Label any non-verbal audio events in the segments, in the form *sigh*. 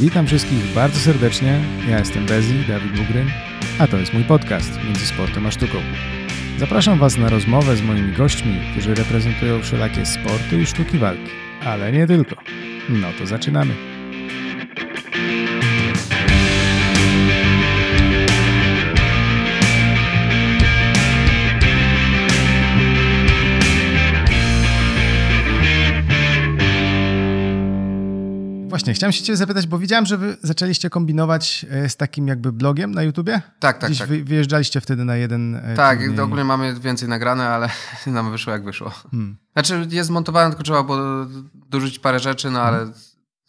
Witam wszystkich bardzo serdecznie. Ja jestem Bezi, Dawid Bugryn, a to jest mój podcast Między Sportem a Sztuką. Zapraszam Was na rozmowę z moimi gośćmi, którzy reprezentują wszelakie sporty i sztuki walki, ale nie tylko. No to zaczynamy. Właśnie, chciałem się ciebie zapytać, bo widziałem, że wy zaczęliście kombinować e, z takim jakby blogiem na YouTubie. Tak, tak, Gdzieś tak. wyjeżdżaliście wtedy na jeden e, Tak, turniej. ogólnie mamy więcej nagrane, ale *laughs* nam wyszło jak wyszło. Hmm. Znaczy jest zmontowane, tylko trzeba było dorzucić parę rzeczy, no ale hmm.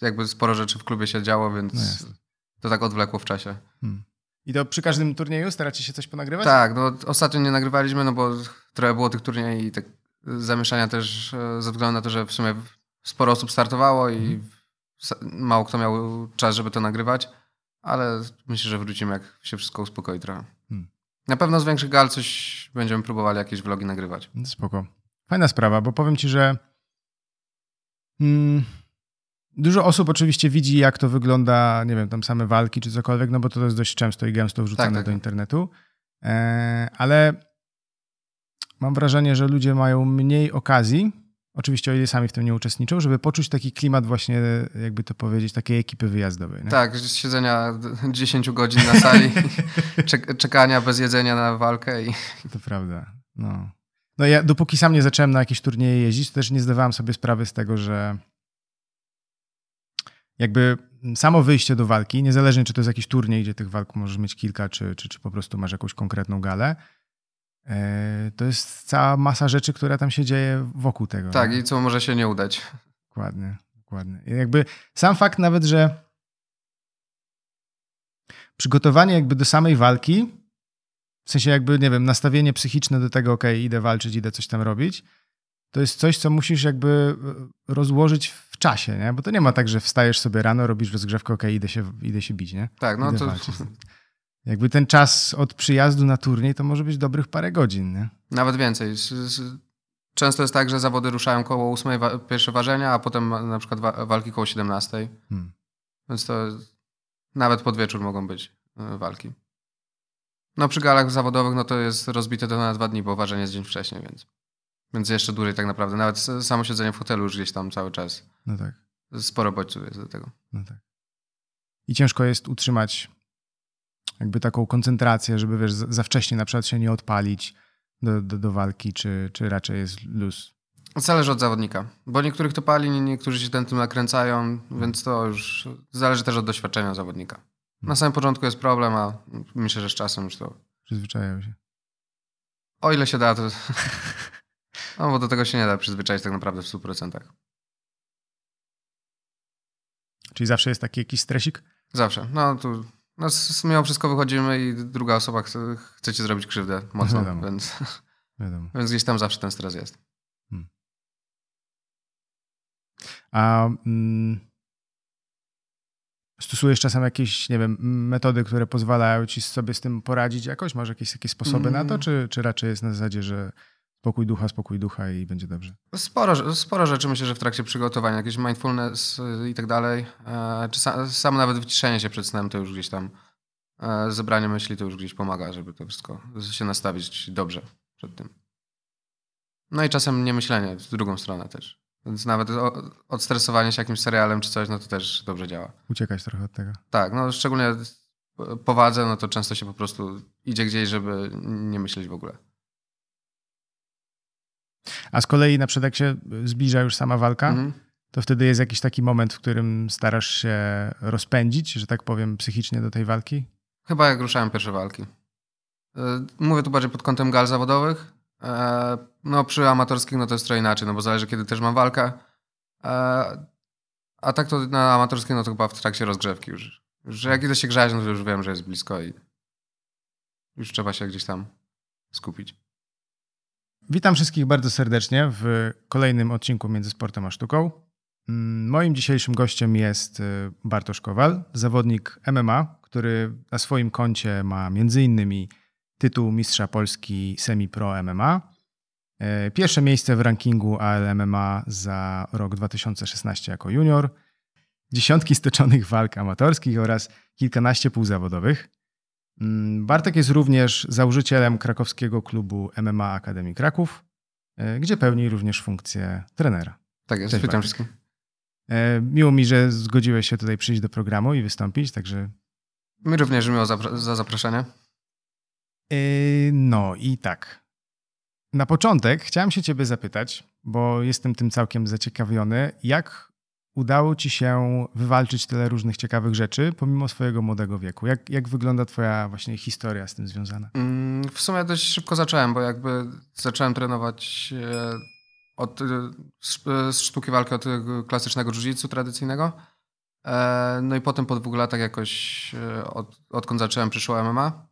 jakby sporo rzeczy w klubie się działo, więc no to tak odwlekło w czasie. Hmm. I to przy każdym turnieju staracie się coś ponagrywać? Tak, no ostatnio nie nagrywaliśmy, no bo trochę było tych turniejów i tak zamieszania też e, ze względu na to, że w sumie sporo osób startowało i hmm mało kto miał czas, żeby to nagrywać, ale myślę, że wrócimy, jak się wszystko uspokoi trochę. Hmm. Na pewno z większych gal coś będziemy próbowali jakieś vlogi nagrywać. Spoko. Fajna sprawa, bo powiem ci, że mm, dużo osób oczywiście widzi, jak to wygląda, nie wiem, tam same walki czy cokolwiek, no bo to jest dość często i gęsto wrzucane tak, tak, do tak. internetu. E, ale mam wrażenie, że ludzie mają mniej okazji Oczywiście o ile sami w tym nie uczestniczą, żeby poczuć taki klimat właśnie, jakby to powiedzieć, takiej ekipy wyjazdowej. Nie? Tak, siedzenia 10 godzin na sali, *laughs* czekania bez jedzenia na walkę. I... To prawda, no. No ja dopóki sam nie zacząłem na jakieś turnieje jeździć, to też nie zdawałem sobie sprawy z tego, że jakby samo wyjście do walki, niezależnie czy to jest jakiś turniej, gdzie tych walk możesz mieć kilka, czy, czy, czy po prostu masz jakąś konkretną galę, to jest cała masa rzeczy, która tam się dzieje wokół tego. Tak, i co może się nie udać. Dokładnie, dokładnie. I jakby sam fakt nawet, że przygotowanie jakby do samej walki, w sensie jakby, nie wiem, nastawienie psychiczne do tego, ok, idę walczyć, idę coś tam robić, to jest coś, co musisz jakby e, rozłożyć w czasie, nie? Bo to nie ma tak, że wstajesz sobie rano, robisz rozgrzewkę, ok, idę się, idę się bić, nie? Tak, no idę to... Walczyć. *laughs* Jakby ten czas od przyjazdu na turniej to może być dobrych parę godzin, nie? Nawet więcej. Często jest tak, że zawody ruszają koło 8 wa pierwsze ważenia, a potem na przykład wa walki koło 17. Hmm. Więc to nawet pod wieczór mogą być e, walki. No przy galach zawodowych no to jest rozbite to na dwa dni, bo ważenie jest dzień wcześniej, więc, więc jeszcze dłużej tak naprawdę. Nawet samo siedzenie w hotelu już gdzieś tam cały czas. No tak. Sporo bodźców jest do tego. No tak. I ciężko jest utrzymać jakby taką koncentrację, żeby wiesz, za wcześnie na przykład się nie odpalić do, do, do walki, czy, czy raczej jest luz? Zależy od zawodnika, bo niektórych to pali, niektórzy się ten tym nakręcają, więc to już zależy też od doświadczenia zawodnika. Na samym początku jest problem, a myślę, że z czasem już to... Przyzwyczajają się. O ile się da, to... No bo do tego się nie da przyzwyczaić tak naprawdę w 100%. Czyli zawsze jest taki jakiś stresik? Zawsze. No tu no, mimo wszystko wychodzimy i druga osoba chce, chce ci zrobić krzywdę mocno, Wiadomo. Więc, *laughs* Wiadomo. więc gdzieś tam zawsze ten stres jest. Hmm. A mm, stosujesz czasem jakieś, nie wiem, metody, które pozwalają ci sobie z tym poradzić jakoś? Masz jakieś takie sposoby mm. na to, mm. czy, czy raczej jest na zasadzie, że spokój ducha, spokój ducha i będzie dobrze? Sporo, sporo rzeczy myślę, że w trakcie przygotowania, jakieś mindfulness y, i tak dalej, e, czy sam, nawet wyciszenie się przed snem to już gdzieś tam, e, zebranie myśli to już gdzieś pomaga, żeby to wszystko się nastawić dobrze przed tym. No i czasem nie myślenie w drugą stronę też. Więc nawet odstresowanie się jakimś serialem czy coś, no to też dobrze działa. Uciekać trochę od tego. Tak, no szczególnie powadze, no to często się po prostu idzie gdzieś, żeby nie myśleć w ogóle. A z kolei na przykład jak się zbliża już sama walka, mhm. to wtedy jest jakiś taki moment, w którym starasz się rozpędzić, że tak powiem, psychicznie do tej walki? Chyba jak ruszałem pierwsze walki. E, mówię tu bardziej pod kątem gal zawodowych. E, no przy amatorskich no to jest trochę inaczej, no bo zależy kiedy też mam walkę. E, a tak to na amatorskie no to chyba w trakcie rozgrzewki już. Że jak idę się grzać, no to już wiem, że jest blisko i już trzeba się gdzieś tam skupić. Witam wszystkich bardzo serdecznie w kolejnym odcinku Między Sportem a Sztuką. Mm, moim dzisiejszym gościem jest y, Bartosz Kowal, zawodnik MMA, który na swoim koncie ma m.in. tytuł Mistrza Polski Semi-Pro MMA, y, pierwsze miejsce w rankingu ALMMA za rok 2016 jako junior, dziesiątki stoczonych walk amatorskich oraz kilkanaście półzawodowych. Mm, Bartek jest również założycielem krakowskiego klubu MMA Akademii Kraków, e, gdzie pełni również funkcję trenera. Tak jest, Cześć, witam wszystkim. E, miło mi, że zgodziłeś się tutaj przyjść do programu i wystąpić, także... Mi również miło za, za zaproszenie. E, no i tak. Na początek chciałem się ciebie zapytać, bo jestem tym całkiem zaciekawiony, jak udało ci się wywalczyć tyle różnych ciekawych rzeczy, pomimo swojego młodego wieku? Jak, jak wygląda twoja właśnie historia z tym związana? Mm, w sumie dość szybko zacząłem, bo jakby zacząłem trenować e, od, z sztuki walki od klasycznego jiu tradycyjnego. E, no i potem po dwóch latach jakoś, e, od, odkąd zacząłem, przyszło MMA.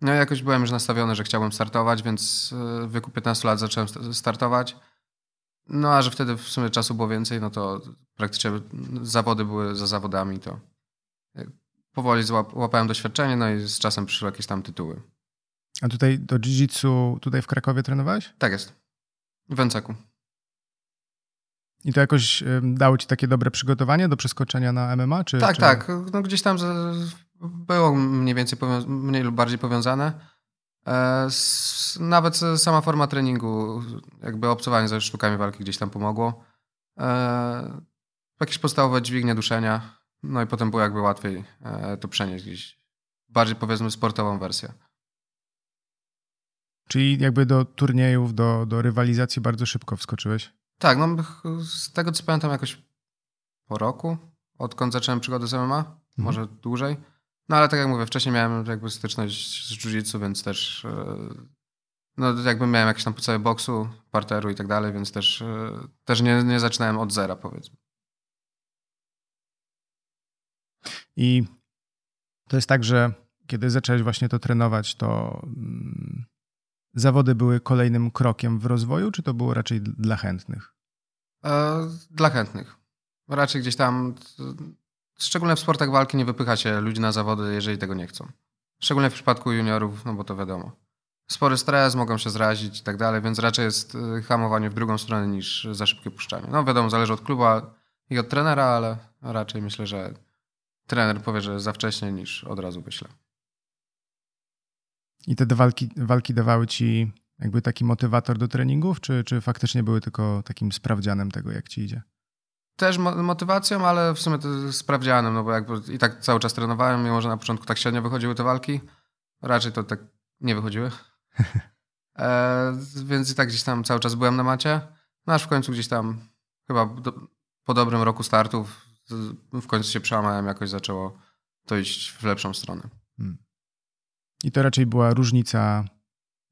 No i jakoś byłem już nastawiony, że chciałbym startować, więc w wieku 15 lat zacząłem startować. No a że wtedy w sumie czasu było więcej, no to praktycznie zawody były za zawodami, to powoli łapałem doświadczenie, no i z czasem przyszły jakieś tam tytuły. A tutaj do jiu-jitsu tutaj w Krakowie trenowałeś? Tak jest. W Węceku. I to jakoś dało ci takie dobre przygotowanie do przeskoczenia na MMA? Czy, tak, czy... tak. No gdzieś tam było mniej więcej mniej lub bardziej powiązane. E, nawet sama forma treningu, jakby obcowanie ze sztukami walki gdzieś tam pomogło. E, jakieś podstawowe dźwignie duszenia, no i potem było jakby łatwiej e, to przenieść gdzieś. Bardziej powiedzmy sportową wersję. Czyli jakby do turniejów, do, do rywalizacji bardzo szybko wskoczyłeś? Tak, no z tego co pamiętam jakoś po roku, odkąd zacząłem przygodę z MMA, mhm. może dłużej. No ale tak jak mówię, wcześniej miałem jakby styczność z jiu-jitsu, więc też e, no jakby miałem jakieś tam podstawy boksu, parteru i tak dalej, więc też, e, też nie, nie zaczynałem od zera powiedzmy. I to jest tak, że kiedy zacząłeś właśnie to trenować, to mm, zawody były kolejnym krokiem w rozwoju, czy to było raczej dla chętnych? E, dla chętnych. Raczej gdzieś tam Szczególnie w sportach walki nie wypycha się ludzi na zawody, jeżeli tego nie chcą. Szczególnie w przypadku juniorów, no bo to wiadomo. Spory stres, mogą się zrazić i tak dalej, więc raczej jest y, hamowanie w drugą stronę niż za szybkie puszczanie. No wiadomo, zależy od klubu i od trenera, ale raczej myślę, że trener powie, że za wcześnie niż od razu wyśle. I te walki, walki dawały ci jakby taki motywator do treningów, czy, czy faktycznie były tylko takim sprawdzianem tego, jak ci idzie? Też motywacją, ale w sumie to sprawdzianem, no bo jakby i tak cały czas trenowałem, mimo że na początku tak średnio wychodziły te walki. Raczej to tak nie wychodziły. *laughs* e, więc i tak gdzieś tam cały czas byłem na macie. No aż w końcu gdzieś tam, chyba do, po dobrym roku startów, w końcu się przełamałem, jakoś zaczęło to iść w lepszą stronę. Hmm. I to raczej była różnica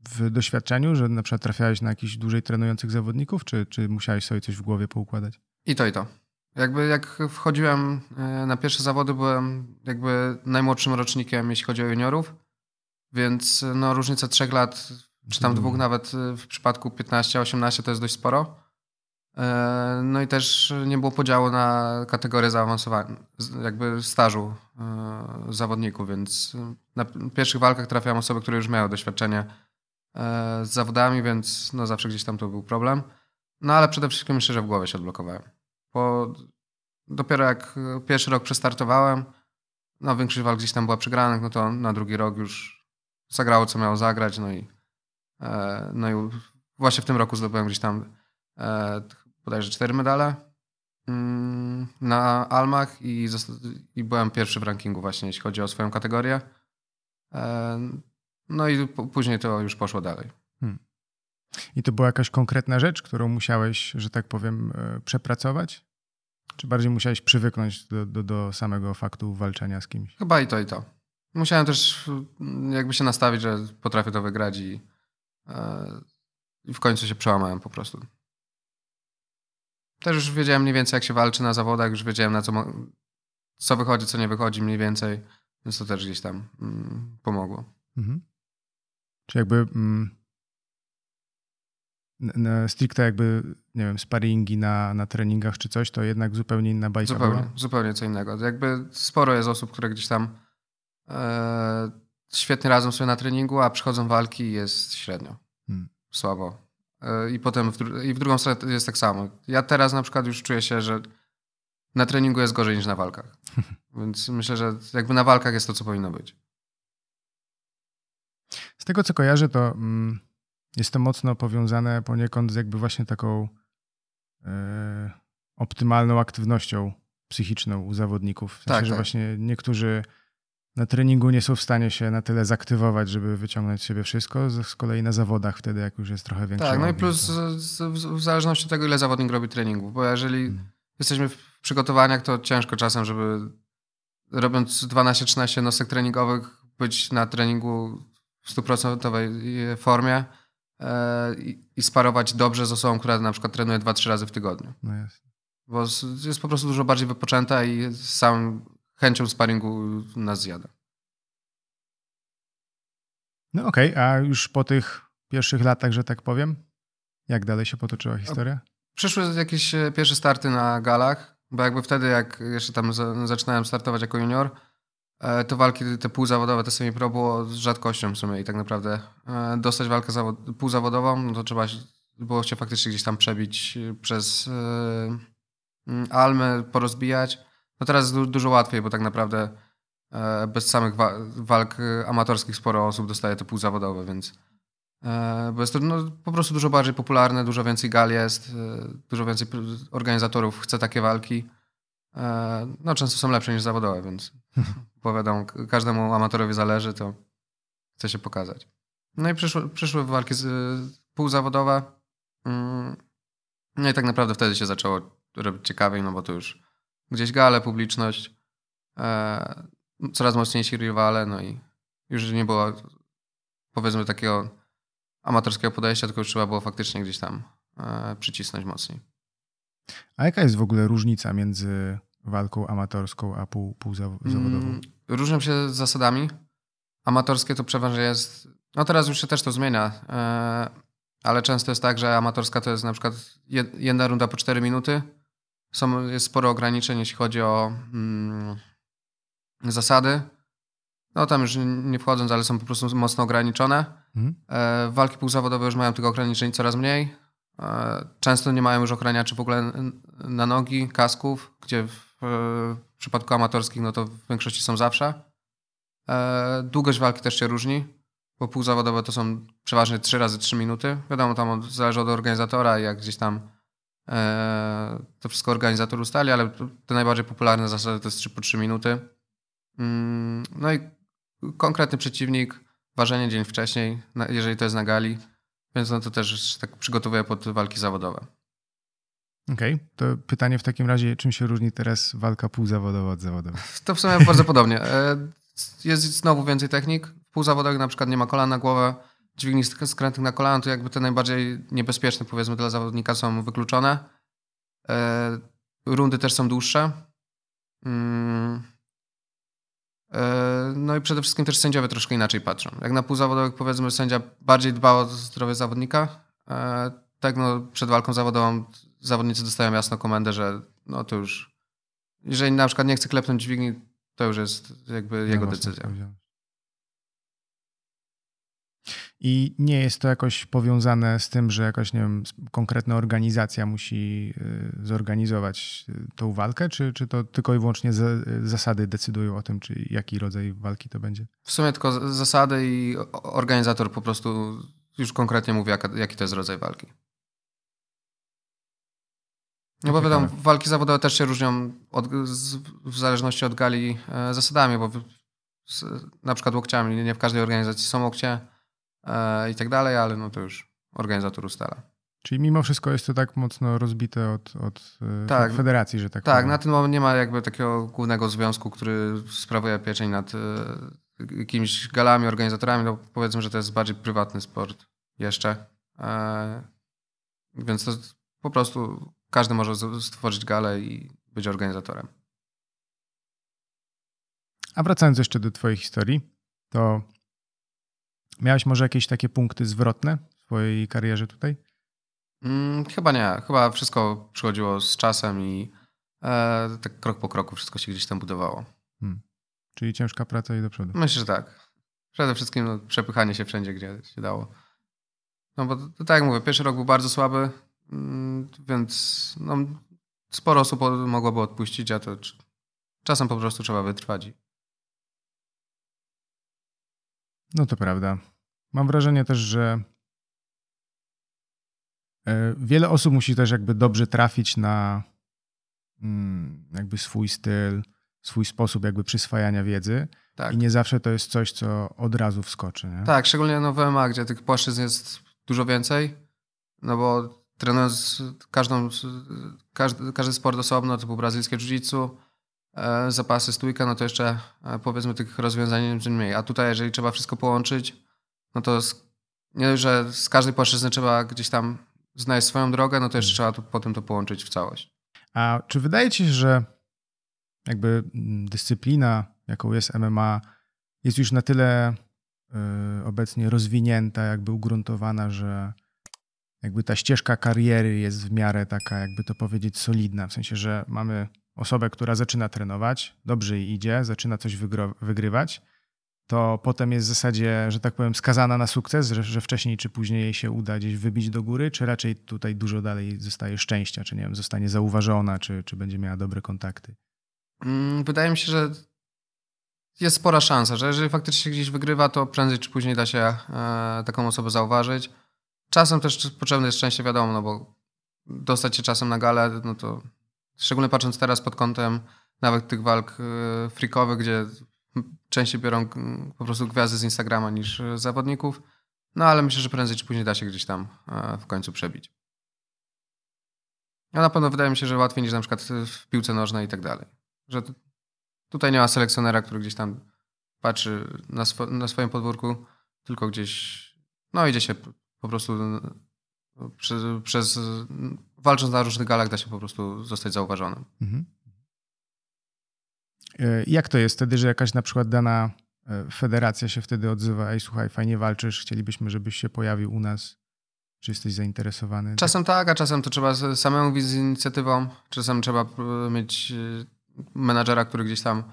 w doświadczeniu, że na przykład trafiałeś na jakichś dłużej trenujących zawodników, czy, czy musiałeś sobie coś w głowie poukładać? I to, i to. Jakby jak wchodziłem e, na pierwsze zawody, byłem jakby najmłodszym rocznikiem, jeśli chodzi o juniorów, więc no różnica trzech lat, czy tam dwóch nawet e, w przypadku 15-18 to jest dość sporo. E, no i też nie było podziału na kategorię zaawansowania, jakby stażu zawodników, więc na pierwszych walkach trafiałem osoby, które już miały doświadczenie z zawodami, więc no zawsze gdzieś tam to był problem. No ale przede wszystkim myślę, że w głowie się odblokowałem. Bo dopiero jak pierwszy rok przestartowałem, no większość walk gdzieś tam była przegranych, no to na drugi rok już zagrało, co miało zagrać, no i, e, no i właśnie w tym roku zdobyłem gdzieś tam e, bodajże cztery medale mm, na Almach i, i byłem pierwszy w rankingu właśnie, jeśli chodzi o swoją kategorię. E, no i później to już poszło dalej. I to była jakaś konkretna rzecz, którą musiałeś, że tak powiem, e, przepracować? Czy bardziej musiałeś przywyknąć do, do, do samego faktu walczenia z kimś? Chyba i to, i to. Musiałem też mm, jakby się nastawić, że potrafię to wygrać i, e, i w końcu się przełamałem po prostu. Też już wiedziałem mniej więcej, jak się walczy na zawodach, już wiedziałem, na co, co wychodzi, co nie wychodzi mniej więcej, więc to też gdzieś tam mm, pomogło. Mhm. Czy jakby mm, stricte jakby, nie wiem, sparingi na, na treningach czy coś, to jednak zupełnie inna bajka Zupełnie, była? zupełnie co innego. Jakby sporo jest osób, które gdzieś tam e, świetnie radzą sobie na treningu, a przychodzą walki i jest średnio. Hmm. Słabo. E, I potem w, i w drugą stronę jest tak samo. Ja teraz na przykład już czuję się, że na treningu jest gorzej niż na walkach. *laughs* Więc myślę, że jakby na walkach jest to, co powinno być. Z tego, co kojarzę, to mm, jest to mocno powiązane poniekąd z jakby właśnie taką e, optymalną aktywnością psychiczną u zawodników. W sensie, tak, że tak. właśnie niektórzy na treningu nie są w stanie się na tyle zaktywować, żeby wyciągnąć z siebie wszystko, z kolei na zawodach wtedy, jak już jest trochę większy. Tak, no i plus to... w zależności od tego, ile zawodnik robi treningów, bo jeżeli hmm. jesteśmy w przygotowaniach, to ciężko czasem, żeby robiąc 12-13 nosek treningowych, być na treningu w stuprocentowej formie e, i sparować dobrze z osobą, która na przykład trenuje 2-3 razy w tygodniu. No jest. Bo jest po prostu dużo bardziej wypoczęta i z samą chęcią sparingu nas zjada. No okej, okay, a już po tych pierwszych latach, że tak powiem, jak dalej się potoczyła historia? Przyszły jakieś e, pierwsze starty na galach, bo jakby wtedy, jak jeszcze tam zaczynałem startować jako junior, e, to walki te półzawodowe, te semi-pro było z rzadkością w sumie i tak naprawdę e, dostać walkę półzawodową, no to trzeba było się faktycznie gdzieś tam przebić przez Mm, almy porozbijać. No teraz dużo łatwiej, bo tak naprawdę e, bez samych walk amatorskich sporo osób dostaje te półzawodowe, więc e, bo jest to no, po prostu dużo bardziej popularne, dużo więcej gal jest, e, dużo więcej organizatorów chce takie walki. No często są lepsze niż zawodowe, więc *laughs* powiadam, każdemu amatorowi zależy, to chce się pokazać. No i przyszły, przyszły walki z, półzawodowe. Mm, no i tak naprawdę wtedy się zaczęło robić ciekawiej, no bo to już gdzieś gale, publiczność, e, coraz mocniejsi rywale, no i już nie było powiedzmy takiego amatorskiego podejścia, tylko już trzeba było faktycznie gdzieś tam e, przycisnąć mocniej. A jaka jest w ogóle różnica między walką amatorską a pół, półzawodową? Mm, różnią się zasadami. Amatorskie to przeważnie jest, no teraz już się też to zmienia, e, ale często jest tak, że amatorska to jest na przykład jedna runda po 4 minuty, są, jest sporo ograniczeń, jeśli chodzi o mm, zasady. No tam już nie wchodząc, ale są po prostu mocno ograniczone. Mhm. E, walki półzawodowe już mają tych ograniczeń coraz mniej. E, często nie mają już ochraniaczy w ogóle na nogi, kasków, gdzie w, przypadku amatorskich no to w większości są zawsze. E, długość walki też się różni, bo półzawodowe to są przeważnie 3 razy 3 minuty. Wiadomo, tam zależy od organizatora, jak gdzieś tam E, to wszystko organizator ustali, ale te najbardziej popularne zasady to jest 3 po 3 minuty. Mm, no i konkretny przeciwnik, ważenie dzień wcześniej, jeżeli to jest na gali, więc no to też tak przygotowuję pod walki zawodowe. Okej, okay. to pytanie w takim razie, czym się różni teraz walka półzawodowa od zawodowej? To w sumie bardzo podobnie. E, jest znowu więcej technik. W półzawodowych na przykład nie ma kolan na głowę, dźwigni skrętnych na kolano, to jakby te najbardziej niebezpieczne, powiedzmy, dla zawodnika są wykluczone. E, rundy też są dłuższe. E, no i przede wszystkim też sędziowie troszkę inaczej patrzą. Jak na półzawodowych powiedzmy sędzia bardziej dba o zdrowie zawodnika, e, tak no przed walką zawodową zawodnicy dostają jasno komendę, że no to już jeżeli na przykład nie chce klepnąć dźwigni, to już jest jakby jego decyzja. I nie jest to jakoś powiązane z tym, że jakaś, nie wiem, konkretna organizacja musi y, zorganizować y, tą walkę, czy, czy to tylko i wyłącznie zasady decydują o tym, czy jaki rodzaj walki to będzie? W sumie tylko zasady i organizator po prostu już konkretnie mówi, jaki to jest rodzaj walki. No bo wiadomo, walki zawodowe też się różnią od, z, w zależności od gali e, zasadami, bo w, z, na przykład łokciami, nie w każdej organizacji są łokcie, i tak dalej, ale no to już organizator ustala. Czyli mimo wszystko jest to tak mocno rozbite od, od e, tak, federacji, że tak Tak, powiem. na ten moment nie ma jakby takiego głównego związku, który sprawuje pieczeń nad e, jakimiś galami, organizatorami. No powiedzmy, że to jest bardziej prywatny sport jeszcze. E, więc to po prostu każdy może stworzyć galę i być organizatorem. A wracając jeszcze do Twojej historii, to Miałeś może jakieś takie punkty zwrotne w swojej karierze tutaj? Hmm, chyba nie. Chyba wszystko przychodziło z czasem i e, tak krok po kroku wszystko się gdzieś tam budowało. Hmm. Czyli ciężka praca i do przodu. Myślę, że tak. Przede wszystkim no, przepychanie się wszędzie, gdzie się dało. No bo to, tak jak mówię, pierwszy rok był bardzo słaby, mm, więc no, sporo osób mogłoby odpuścić, a to czasem po prostu trzeba wytrwać. No to prawda. Mam wrażenie też, że e, wiele osób musi też jakby dobrze trafić na mm, jakby swój styl, swój sposób jakby przyswajania wiedzy. Tak. I nie zawsze to jest coś, co od razu wskoczy. Nie? Tak, szczególnie no w MMA, gdzie tych płaszczyzn jest dużo więcej, no bo trenując każdą, każdy, każdy sport osobno, typu brazylijskie jiu-jitsu, e, zapasy, stójka, no to jeszcze e, powiedzmy tych rozwiązań nie mniej. A tutaj, jeżeli trzeba wszystko połączyć, no to z, nie że z każdej płaszczyzny trzeba gdzieś tam znaleźć swoją drogę, no to jeszcze trzeba to, potem to połączyć w całość. A czy wydaje ci się, że jakby mm, dyscyplina, jaką jest MMA, jest już na tyle y, obecnie rozwinięta, jakby ugruntowana, że jakby ta ścieżka kariery jest w miarę taka, jakby to powiedzieć, solidna. W sensie, że mamy osobę, która zaczyna trenować, dobrze jej idzie, zaczyna coś wygrywać, to potem jest w zasadzie, że tak powiem, skazana na sukces, że, że, wcześniej czy później jej się uda gdzieś wybić do góry, czy raczej tutaj dużo dalej zostaje szczęścia, czy nie wiem, zostanie zauważona, czy, czy będzie miała dobre kontakty? Mm, wydaje mi się, że jest spora szansa, że jeżeli faktycznie gdzieś wygrywa, to prędzej czy później da się e, taką osobę zauważyć. Czasem też potrzebne jest szczęście, wiadomo, no bo dostać się czasem na galę, no to szczególnie patrząc teraz pod kątem nawet tych walk e, freakowych, gdzie częściej biorą po prostu gwiazdy z Instagrama niż zawodników. No ale myślę, że prędzej czy później da się gdzieś tam e, w końcu przebić. A na pewno wydaje mi się, że łatwiej niż na przykład w piłce nożnej i tak dalej. Że tutaj nie ma selekcjonera, który gdzieś tam patrzy na, na swoim podwórku, tylko gdzieś, no idzie się po prostu przez, przez walcząc na różnych galach da się po prostu zostać zauważonym. Mhm. E, jak to jest wtedy, że jakaś na przykład dana e, federacja się wtedy odzywa, ej słuchaj, fajnie walczysz, chcielibyśmy, żebyś się pojawił u nas, czy jesteś zainteresowany? Czasem tak, a czasem to trzeba samemu widzieć z inicjatywą, czasem trzeba e, mieć menadżera, który gdzieś tam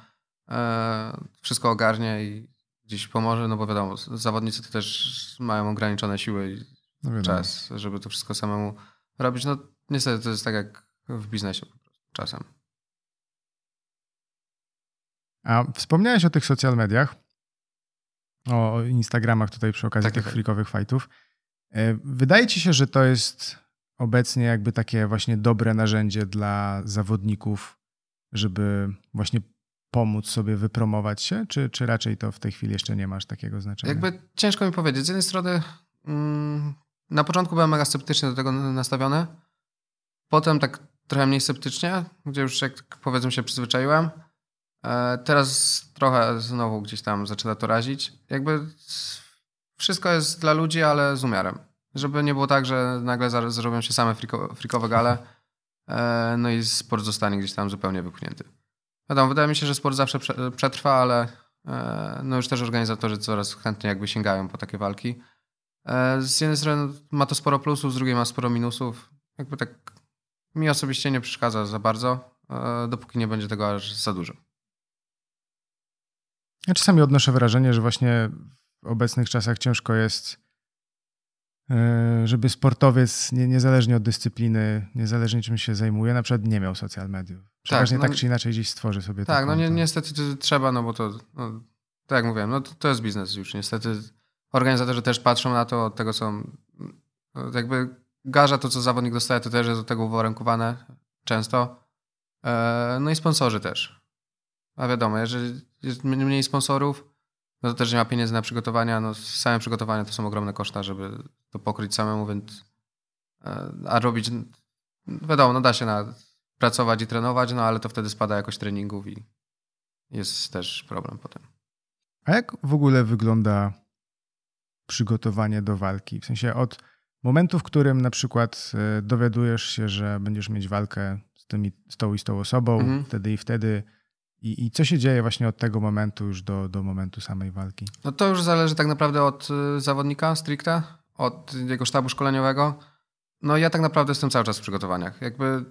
wszystko ogarnie i gdzieś pomoże, no bo wiadomo, zawodnicy to też mają ograniczone siły i no czas, żeby to wszystko samemu robić. No niestety to jest tak jak w biznesie po prostu czasem. A wspomniałeś o tych social mediach, o Instagramach tutaj przy okazji tak, tych tak. freakowych fightów. E, wydaje ci się, że to jest obecnie jakby takie właśnie dobre narzędzie dla zawodników, żeby właśnie pomóc sobie wypromować się, czy, czy raczej to w tej chwili jeszcze nie masz takiego znaczenia? Jakby ciężko mi powiedzieć. Z jednej strony mm, na początku byłem mega sceptycznie do tego nastawiony, potem tak trochę mniej sceptycznie, gdzie już jak powiedzmy się przyzwyczaiłem. E, teraz trochę znowu gdzieś tam zaczyna to razić. Jakby wszystko jest dla ludzi, ale z umiarem. Żeby nie było tak, że nagle zrobią się same friko, frikowe gale, e, no i sport zostanie gdzieś tam zupełnie wypchnięty. Wiadomo, wydaje mi się, że sport zawsze przetrwa, ale e, no już też organizatorzy coraz chętniej jakby sięgają po takie walki. Z jednej strony ma to sporo plusów, z drugiej ma sporo minusów. Jakby tak mi osobiście nie przeszkadza za bardzo, dopóki nie będzie tego aż za dużo. Ja czasami odnoszę wrażenie, że właśnie w obecnych czasach ciężko jest, e, żeby sportowiec, nie, niezależnie od dyscypliny, niezależnie czym się zajmuje, na przykład nie miał social mediów. Przeważnie tak, no, tak czy inaczej gdzieś stworzy sobie Tak, no ni niestety trzeba, no bo to, no, tak jak mówiłem, no to, to jest biznes już. Niestety organizatorzy też patrzą na to, od tego są, no, jakby garza to, co zawodnik dostaje, to też jest do tego uwarunkowane często. E, no i sponsorzy też. A wiadomo, jeżeli jest mniej sponsorów, no to też nie ma pieniędzy na przygotowania. No, same przygotowania to są ogromne koszta, żeby to pokryć samemu, więc e, a robić, wiadomo, no da się na, pracować i trenować, no ale to wtedy spada jakość treningów i jest też problem potem. A jak w ogóle wygląda przygotowanie do walki? W sensie od momentu, w którym na przykład e, dowiadujesz się, że będziesz mieć walkę z, tymi, z tą i z tą osobą, mhm. wtedy i wtedy i, I co się dzieje właśnie od tego momentu już do, do momentu samej walki? No to już zależy tak naprawdę od y, zawodnika stricte, od jego sztabu szkoleniowego. No ja tak naprawdę jestem cały czas w przygotowaniach. Jakby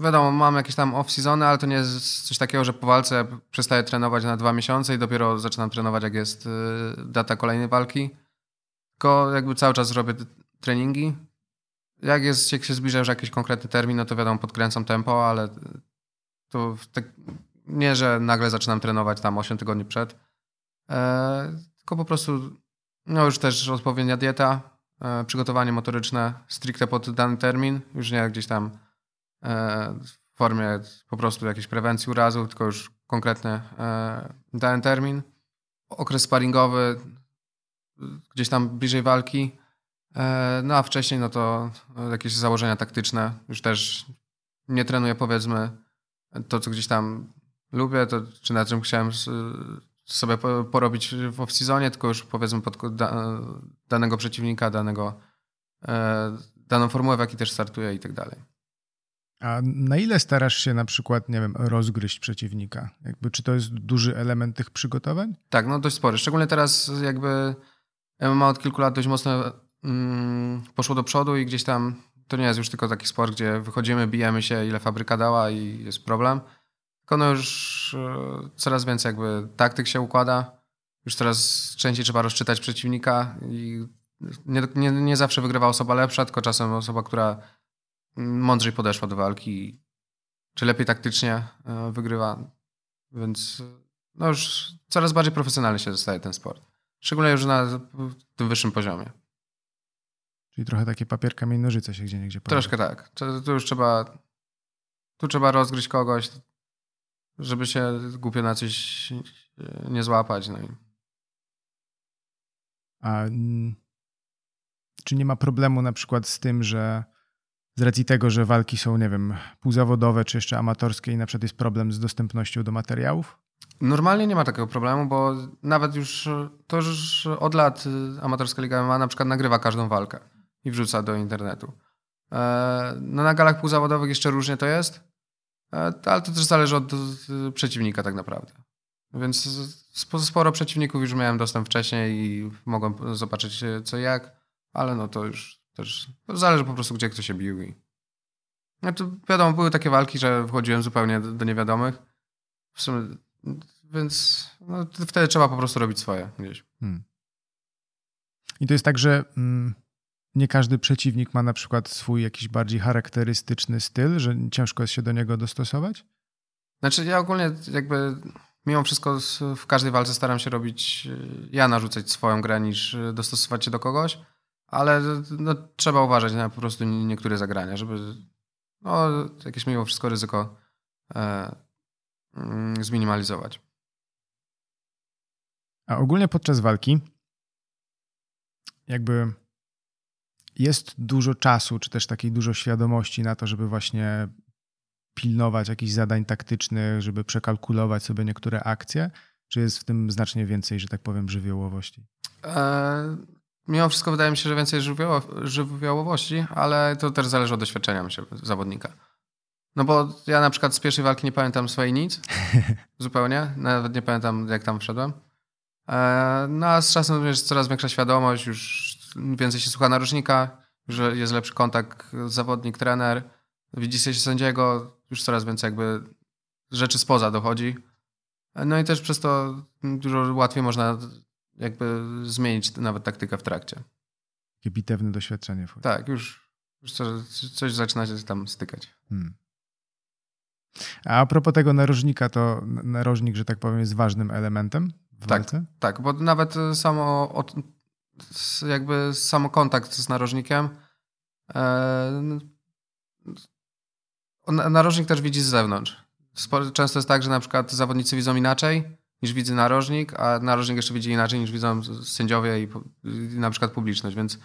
wiadomo, mam jakieś tam off-seasony, ale to nie jest coś takiego, że po walce przestaję trenować na dwa miesiące i dopiero zaczynam trenować, jak jest y, data kolejnej walki. Tylko jakby cały czas robię treningi. jak, jest, jak się zbliża już jakiś konkretny termin, no to wiadomo, podkręcam tempo, ale to te, nie, że nagle zaczynam trenować tam 8 tygodni przed, e, tylko po prostu no już też odpowiednia dieta, e, przygotowanie motoryczne stricte pod dany termin, już nie gdzieś tam e, w formie po prostu jakiejś prewencji urazu, tylko już konkretny e, dany termin. Okres sparingowy, gdzieś tam bliżej walki, no a wcześniej no to jakieś założenia taktyczne, już też nie trenuję powiedzmy to, co gdzieś tam lubię, to czy na czym chciałem sobie porobić w off-seasonie, tylko już powiedzmy pod danego przeciwnika, danego, e, daną formułę, w jakiej też startuję i tak dalej. A na ile starasz się na przykład, nie wiem, rozgryźć przeciwnika? Jakby, czy to jest duży element tych przygotowań? Tak, no dość spory. Szczególnie teraz jakby MMA od kilku lat dość mocno poszło do przodu i gdzieś tam to nie jest już tylko taki sport, gdzie wychodzimy, bijemy się, ile fabryka dała i jest problem. Tylko no już e, coraz więcej jakby taktyk się układa. Już coraz częściej trzeba rozczytać przeciwnika i nie, nie, nie zawsze wygrywa osoba lepsza, tylko czasem osoba, która mądrzej podeszła do walki, czy lepiej taktycznie e, wygrywa. Więc no już coraz bardziej profesjonalny się staje ten sport. Szczególnie już na tym wyższym poziomie. Czyli trochę takie papier, kamień, nożyce się gdzie niegdzie pojawia. Troszkę tak. Tu już trzeba tu trzeba rozgryźć kogoś, żeby się głupio na coś nie złapać. No i... A czy nie ma problemu na przykład z tym, że z racji tego, że walki są, nie wiem, półzawodowe czy jeszcze amatorskie i na przykład jest problem z dostępnością do materiałów? Normalnie nie ma takiego problemu, bo nawet już to już od lat amatorska liga MMA na przykład nagrywa każdą walkę i wrzuca do internetu. E, no na galach półzawodowych jeszcze różnie to jest, e, ale to też zależy od przeciwnika tak naprawdę. Więc sporo przeciwników już miałem dostęp wcześniej i mogłem zobaczyć co jak, ale no to już też to zależy po prostu gdzie kto się bił. I... No to wiadomo, były takie walki, że wchodziłem zupełnie do, do niewiadomych. W sumie, więc no, wtedy trzeba po prostu robić swoje gdzieś. Hmm. I to jest tak, że mm, nie każdy przeciwnik ma na przykład swój jakiś bardziej charakterystyczny styl, że ciężko jest się do niego dostosować? Znaczy ja ogólnie jakby mimo wszystko w każdej walce staram się robić, ja narzucać swoją grę niż dostosować się do kogoś, ale no, trzeba uważać na po prostu niektóre zagrania, żeby no, jakieś mimo wszystko ryzyko e, mm, zminimalizować. A ogólnie podczas walki jakby jest dużo czasu, czy też takiej dużo świadomości na to, żeby właśnie pilnować jakichś zadań taktycznych, żeby przekalkulować sobie niektóre akcje? Czy jest w tym znacznie więcej, że tak powiem, żywiołowości? E, mimo wszystko wydaje mi się, że więcej żywioło, żywiołowości, ale to też zależy od doświadczenia myślę, zawodnika. No bo ja na przykład z pierwszej walki nie pamiętam swojej nic. *laughs* zupełnie. Nawet nie pamiętam, jak tam wszedłem. E, no a z czasem jest coraz większa świadomość, już więcej się słucha narożnika, że jest lepszy kontakt zawodnik, trener, widzi się sędziego, już coraz więcej jakby rzeczy spoza dochodzi. No i też przez to dużo łatwiej można jakby zmienić nawet taktykę w trakcie. Takie bitewne doświadczenie. Tak, już, już coś, coś zaczyna się tam stykać. Hmm. A a propos tego narożnika, to narożnik, że tak powiem, jest ważnym elementem w tak, walce? Tak, bo nawet samo jakby samo kontakt z narożnikiem. E, narożnik też widzi z zewnątrz. Często jest tak, że na przykład zawodnicy widzą inaczej niż widzi narożnik, a narożnik jeszcze widzi inaczej niż widzą sędziowie i, na przykład publiczność, więc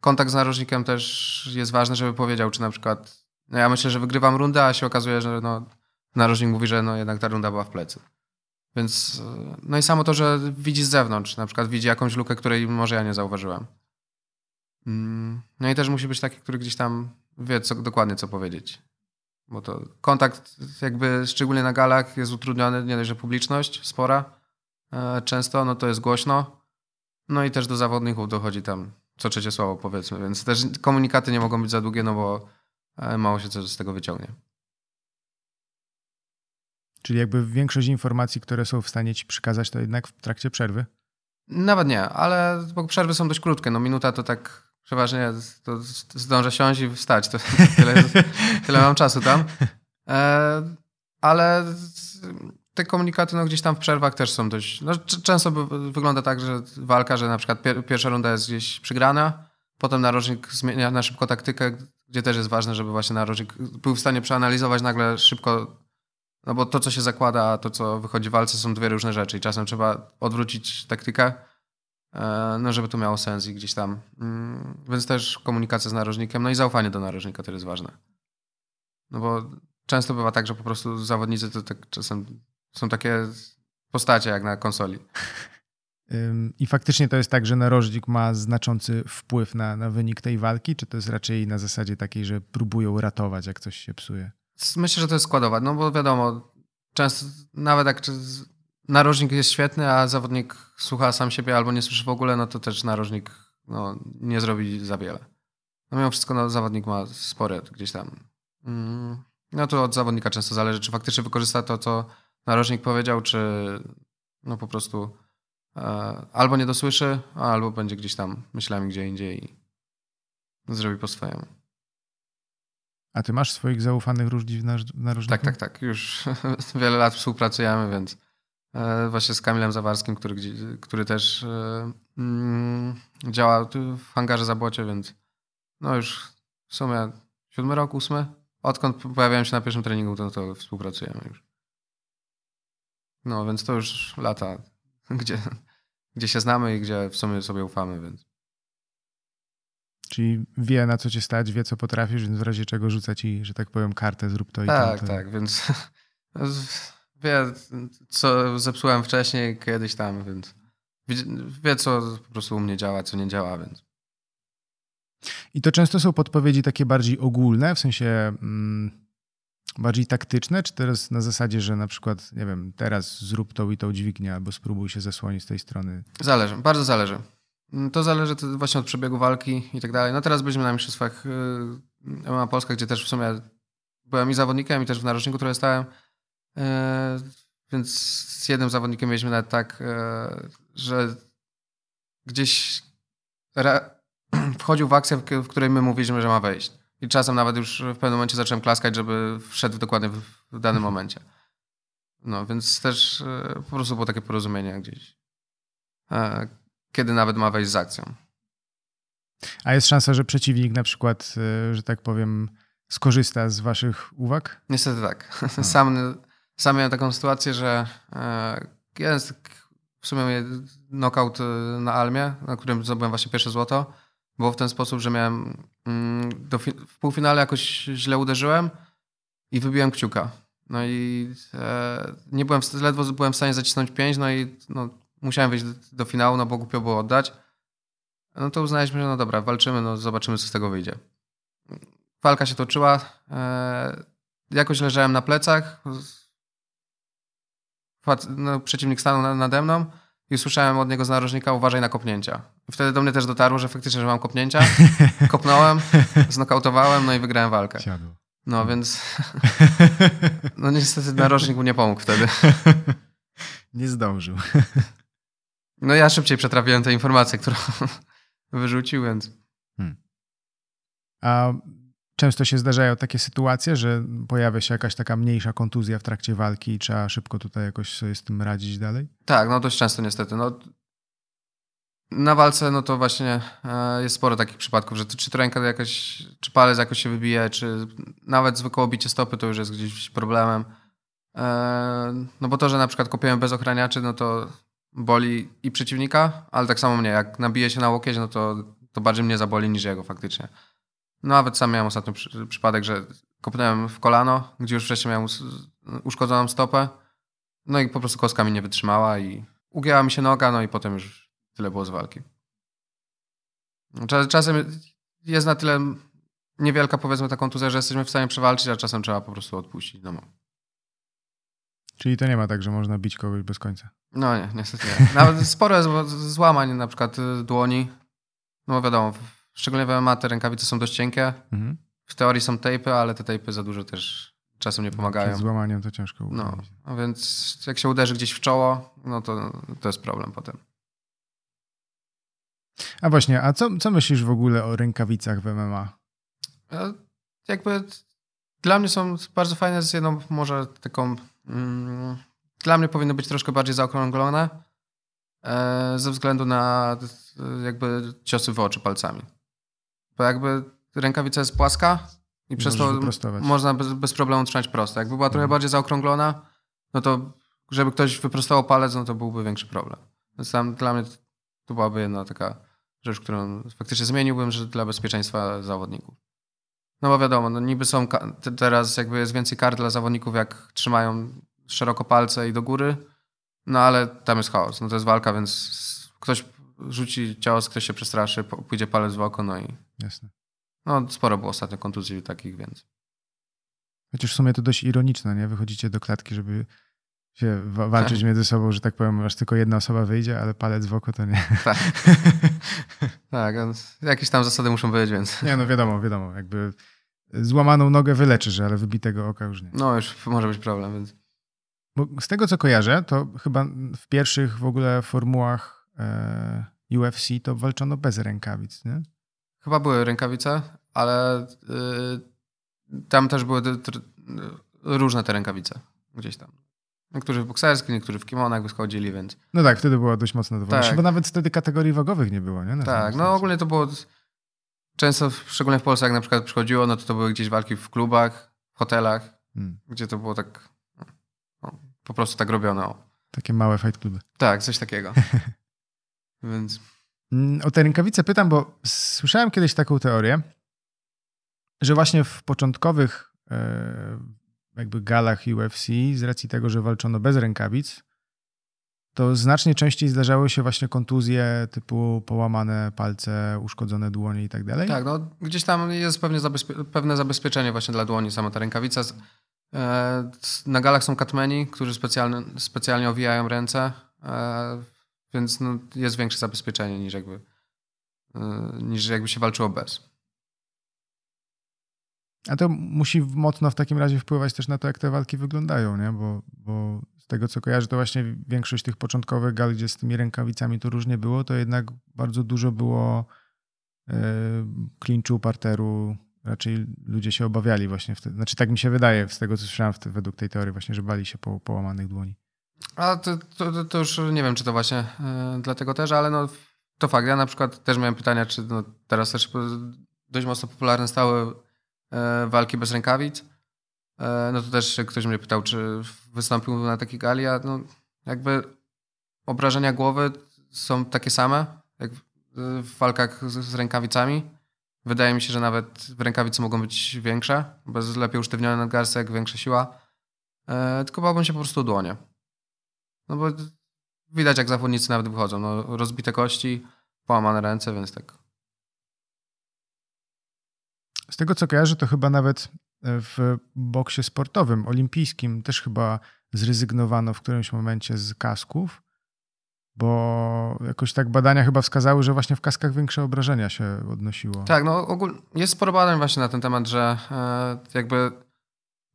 kontakt z narożnikiem też jest ważny, żeby powiedział, czy na przykład no ja myślę, że wygrywam rundę, a się okazuje, że no, narożnik mówi, że no jednak ta runda była w plecy. Więc, no i samo to, że widzi z zewnątrz, na przykład widzi jakąś lukę, której może ja nie zauważyłem. Mm, no i też musi być taki, który gdzieś tam wie co, dokładnie, co powiedzieć. Bo to kontakt jakby szczególnie na galach jest utrudniony, nie dość, że publiczność spora e, często, no to jest głośno. No i też do zawodników dochodzi tam co trzecie słowo powiedzmy, więc też komunikaty nie mogą być za długie, no bo e, mało się coś z tego wyciągnie. Czyli jakby większość informacji, które są w stanie ci przekazać, to jednak w trakcie przerwy? Nawet nie, ale przerwy są dość krótkie. No minuta to tak Przeważnie to zdążę siąść i wstać. To *laughs* tyle, tyle mam czasu tam. E, ale te komunikaty no, gdzieś tam w przerwach też są dość... No, często wygląda tak, że walka, że na przykład pier pierwsza runda jest gdzieś przygrana, potem narożnik zmienia na szybko taktykę, gdzie też jest ważne, żeby właśnie narożnik był w stanie przeanalizować nagle szybko, no bo to, co się zakłada, a to, co wychodzi w walce są dwie różne rzeczy i czasem trzeba odwrócić taktykę, e, no żeby to miało sens i gdzieś tam. Mm, więc też komunikacja z narożnikiem, no i zaufanie do narożnika też jest ważne. No bo często bywa tak, że po prostu zawodnicy to tak czasem są takie postacie jak na konsoli. *laughs* I faktycznie to jest tak, że narożnik ma znaczący wpływ na, na wynik tej walki, czy to jest raczej na zasadzie takiej, że próbują ratować, jak coś się psuje? Myślę, że to jest składowa, no bo wiadomo, często nawet jak narożnik jest świetny, a zawodnik słucha sam siebie albo nie słyszy w ogóle, no to też narożnik no, nie zrobi za wiele. No mimo wszystko no, zawodnik ma spore gdzieś tam. Mm, no to od zawodnika często zależy, czy faktycznie wykorzysta to, co narożnik powiedział, czy no po prostu e, albo nie dosłyszy, albo będzie gdzieś tam myślami gdzie indziej i zrobi po swojemu. A ty masz swoich zaufanych różnic w narożniku? Tak, tak, tak. Już *laughs* wiele lat współpracujemy, więc e, właśnie z Kamilem Zawarskim, który, który też e, mm, działa w hangarze Zabłocie, więc no już w sumie siódmy rok, ósmy. Odkąd pojawiałem się na pierwszym treningu, to, to współpracujemy już. No, więc to już lata, *laughs* gdzie, gdzie się znamy i gdzie w sumie sobie ufamy, więc. Czyli wie na co cię stać, wie co potrafisz, więc w razie czego rzuca ci, że tak powiem, kartę, zrób to i Tak, to. tak, więc *laughs* wie co zepsułem wcześniej, kiedyś tam, więc wie co po prostu u mnie działa, co nie działa, więc. I to często są podpowiedzi takie bardziej ogólne, w sensie mm, bardziej taktyczne, czy teraz na zasadzie, że na przykład, nie wiem, teraz zrób tą i tą dźwignię, albo spróbuj się zasłonić z tej strony? Zależy, bardzo zależy. To zależy właśnie od przebiegu walki i tak dalej. No teraz byliśmy na mistrzostwach y, MMA Polska, gdzie też w sumie byłem i zawodnikiem, i też w narożniku trochę stałem. Y, więc z jednym zawodnikiem mieliśmy nawet tak, y, że gdzieś *clears throat* wchodził w akcję, w której my mówiliśmy, że ma wejść. I czasem nawet już w pewnym momencie zacząłem klaskać, żeby wszedł dokładnie w, danym momencie. No, więc też e, po prostu było takie porozumienie gdzieś. E, kiedy nawet ma wejść z akcją. A jest szansa, że przeciwnik na przykład, e, że tak powiem, skorzysta z waszych uwag? Niestety tak. *laughs* Sam, sam miałem taką sytuację, że jeden z w sumie knockout na Almie, na którym zdobyłem właśnie pierwsze złoto było w ten sposób, że miałem mm, do, w półfinale jakoś źle uderzyłem i wybiłem kciuka. No i e, nie byłem, ledwo byłem w stanie zacisnąć pięć, no i no, musiałem wyjść do, do, finału, no bo głupio było oddać. No to uznaliśmy, że no dobra, walczymy, no zobaczymy, co z tego wyjdzie. Walka się toczyła. E, jakoś leżałem na plecach. No, przeciwnik stanął nade mną i usłyszałem od niego z narożnika uważaj na kopnięcia. Wtedy do mnie też dotarło, że faktycznie, że mam kopnięcia. *laughs* Kopnąłem, znokautowałem, no i wygrałem walkę. Siadło. No więc *laughs* no niestety narożnik mu nie pomógł wtedy. Nie zdążył. *laughs* No ja szybciej przetrawiłem tę informację, którą *laughs* wyrzucił, więc... Hmm. A Często się zdarzają takie sytuacje, że pojawia się jakaś taka mniejsza kontuzja w trakcie walki i trzeba szybko tutaj jakoś sobie z tym radzić dalej? Tak, no dość często niestety. No, na walce no to właśnie e, jest sporo takich przypadków, że czy to ręka jakaś, czy palec jakoś się wybije, czy nawet zwykłe obicie stopy to już jest gdzieś problemem. E, no bo to, że na przykład kopiemy bez ochraniaczy, no to boli i przeciwnika, ale tak samo mnie. Jak nabije się na łokieć, no to, to bardziej mnie zaboli niż jego faktycznie. Nawet sam miałem ostatnio przy, przypadek, że kopnąłem w kolano, gdzie już wcześniej miałem uszkodzoną stopę. No i po prostu kostka mi nie wytrzymała i ugięła mi się noga, no i potem już tyle było z walki. Czasem jest na tyle niewielka, powiedzmy, ta kontuzja, że jesteśmy w stanie przewalczyć, a czasem trzeba po prostu odpuścić. No. Czyli to nie ma tak, że można bić kogoś bez końca? No nie, niestety nie. Nawet *laughs* sporo złamań na przykład dłoni. No wiadomo, Szczególnie w MMA te rękawice są dość cienkie. Mhm. W teorii są tejpy, ale te tejpy za dużo też czasem nie pomagają. Przed złamaniem to ciężko no, no, więc jak się uderzy gdzieś w czoło, no to, to jest problem potem. A właśnie, a co, co myślisz w ogóle o rękawicach w MMA? E, jakby dla mnie są bardzo fajne z jedną może taką... Mm, dla mnie powinny być troszkę bardziej zaokrąglone e, ze względu na e, jakby ciosy w oczy palcami. Bo jakby rękawica jest płaska i przez to można bez, bez, problemu trzymać prosto. Jakby była trochę mhm. bardziej zaokrąglona, no to żeby ktoś wyprostował palec, no to byłby większy problem. Więc tam dla mnie to byłaby jedna taka rzecz, którą faktycznie zmieniłbym, że dla bezpieczeństwa zawodników. No bo wiadomo, no niby są teraz jakby jest więcej kar dla zawodników, jak trzymają szeroko palce i do góry, no ale tam jest chaos. No to jest walka, więc ktoś rzuci cios, ktoś się przestraszy, pójdzie palec w oko, no i... Jasne. No sporo było ostatnio kontuzji takich, więc... Chociaż w sumie to dość ironiczne, nie? Wychodzicie do klatki, żeby się walczyć między sobą, że tak powiem, aż tylko jedna osoba wyjdzie, ale palec w oko to nie. Tak. *laughs* tak, jakieś tam zasady muszą być, więc. Nie, no wiadomo, wiadomo. Jakby złamaną nogę wyleczysz, ale wybitego oka już nie. No, już może być problem, więc. Bo z tego co kojarzę, to chyba w pierwszych w ogóle formułach e, UFC to walczono bez rękawic, nie? Chyba były rękawice, ale y, tam też były różne te rękawice gdzieś tam. Niektórzy w bokserskich, niektórzy w kimonach wyschodzili, więc... No tak, wtedy była dość mocno dowolność, tak. bo nawet wtedy kategorii wagowych nie było, nie? Na tak, no ogólnie to było... Często, szczególnie w Polsce, jak na przykład przychodziło, no to to były gdzieś walki w klubach, w hotelach, hmm. gdzie to było tak... Po prostu tak robione. Takie małe fight kluby. Tak, coś takiego. *laughs* więc... Mm, o te rękawice pytam, bo słyszałem kiedyś taką teorię, że właśnie w początkowych e, jakby galach UFC, z racji tego, że walczono bez rękawic, to znacznie częściej zdarzały się właśnie kontuzje typu połamane palce, uszkodzone dłonie i tak dalej. Tak, no gdzieś tam jest pewnie zabezpie pewne zabezpieczenie właśnie dla dłoni, sama ta rękawica. E, na galach są katmeni, którzy specjalnie, specjalnie owijają ręce, e, więc no, jest większe zabezpieczenie niż jakby, e, niż jakby się walczyło bez. A to musi mocno w takim razie wpływać też na to, jak te walki wyglądają, nie? Bo, bo z tego co kojarzę, to właśnie większość tych początkowych gal, gdzie z tymi rękawicami to różnie było, to jednak bardzo dużo było klinczu, parteru. Raczej ludzie się obawiali właśnie wtedy. Znaczy tak mi się wydaje, z tego co słyszałem wtedy, według tej teorii właśnie, że bali się po, połamanych dłoni. A to, to, to, już nie wiem, czy to właśnie yy, dlatego też, ale no to fakt. Ja na przykład też miałem pytania, czy no, teraz też dość mocno popularne stały E, walki bez rękawic. E, no to też ktoś mnie pytał, czy wystąpił na takiej gali, a no jakby obrażenia głowy są takie same, jak w walkach z, rękawicami. Wydaje mi się, że nawet w rękawicy mogą być większe, bez lepiej usztywniony nadgarstek, większa siła. E, tylko bałbym się po prostu dłonie. No bo widać, jak zawodnicy nawet wychodzą. No, rozbite kości, połamane ręce, więc tak z tego co kojarzę, to chyba nawet e, w boksie sportowym, olimpijskim też chyba zrezygnowano w którymś momencie z kasków, bo jakoś tak badania chyba wskazały, że właśnie w kaskach większe obrażenia się odnosiło. Tak, no ogólnie jest sporo badań właśnie na ten temat, że e, jakby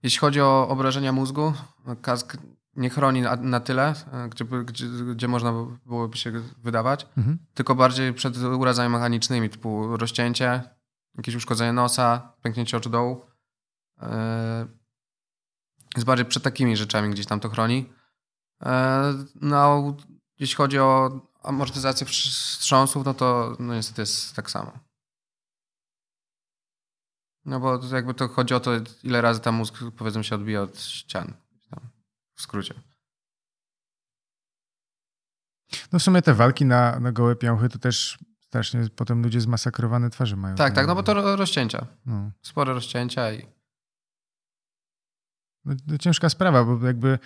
jeśli chodzi o obrażenia mózgu, kask nie chroni na, na tyle, e, gdzie, gdzie, gdzie, można byłoby się wydawać, mhm. tylko bardziej przed urazami mechanicznymi, typu rozcięcie, jakieś uszkodzenie nosa, pęknięcie oczu dołu. E, jest bardziej przed takimi rzeczami gdzieś tam to chroni. No, jeśli chodzi o amortyzację wstrząsów, no to no niestety jest tak samo. No bo jakby to chodzi o to, ile razy tam mózg powiedzmy się odbija od ścian. W skrócie. No w sumie te walki na, na gołe piąchy to też Strasznie potem ludzie zmasakrowane twarze mają. Tak, tak, no bo to rozcięcia. No. Spore rozcięcia i... No, ciężka sprawa, bo jakby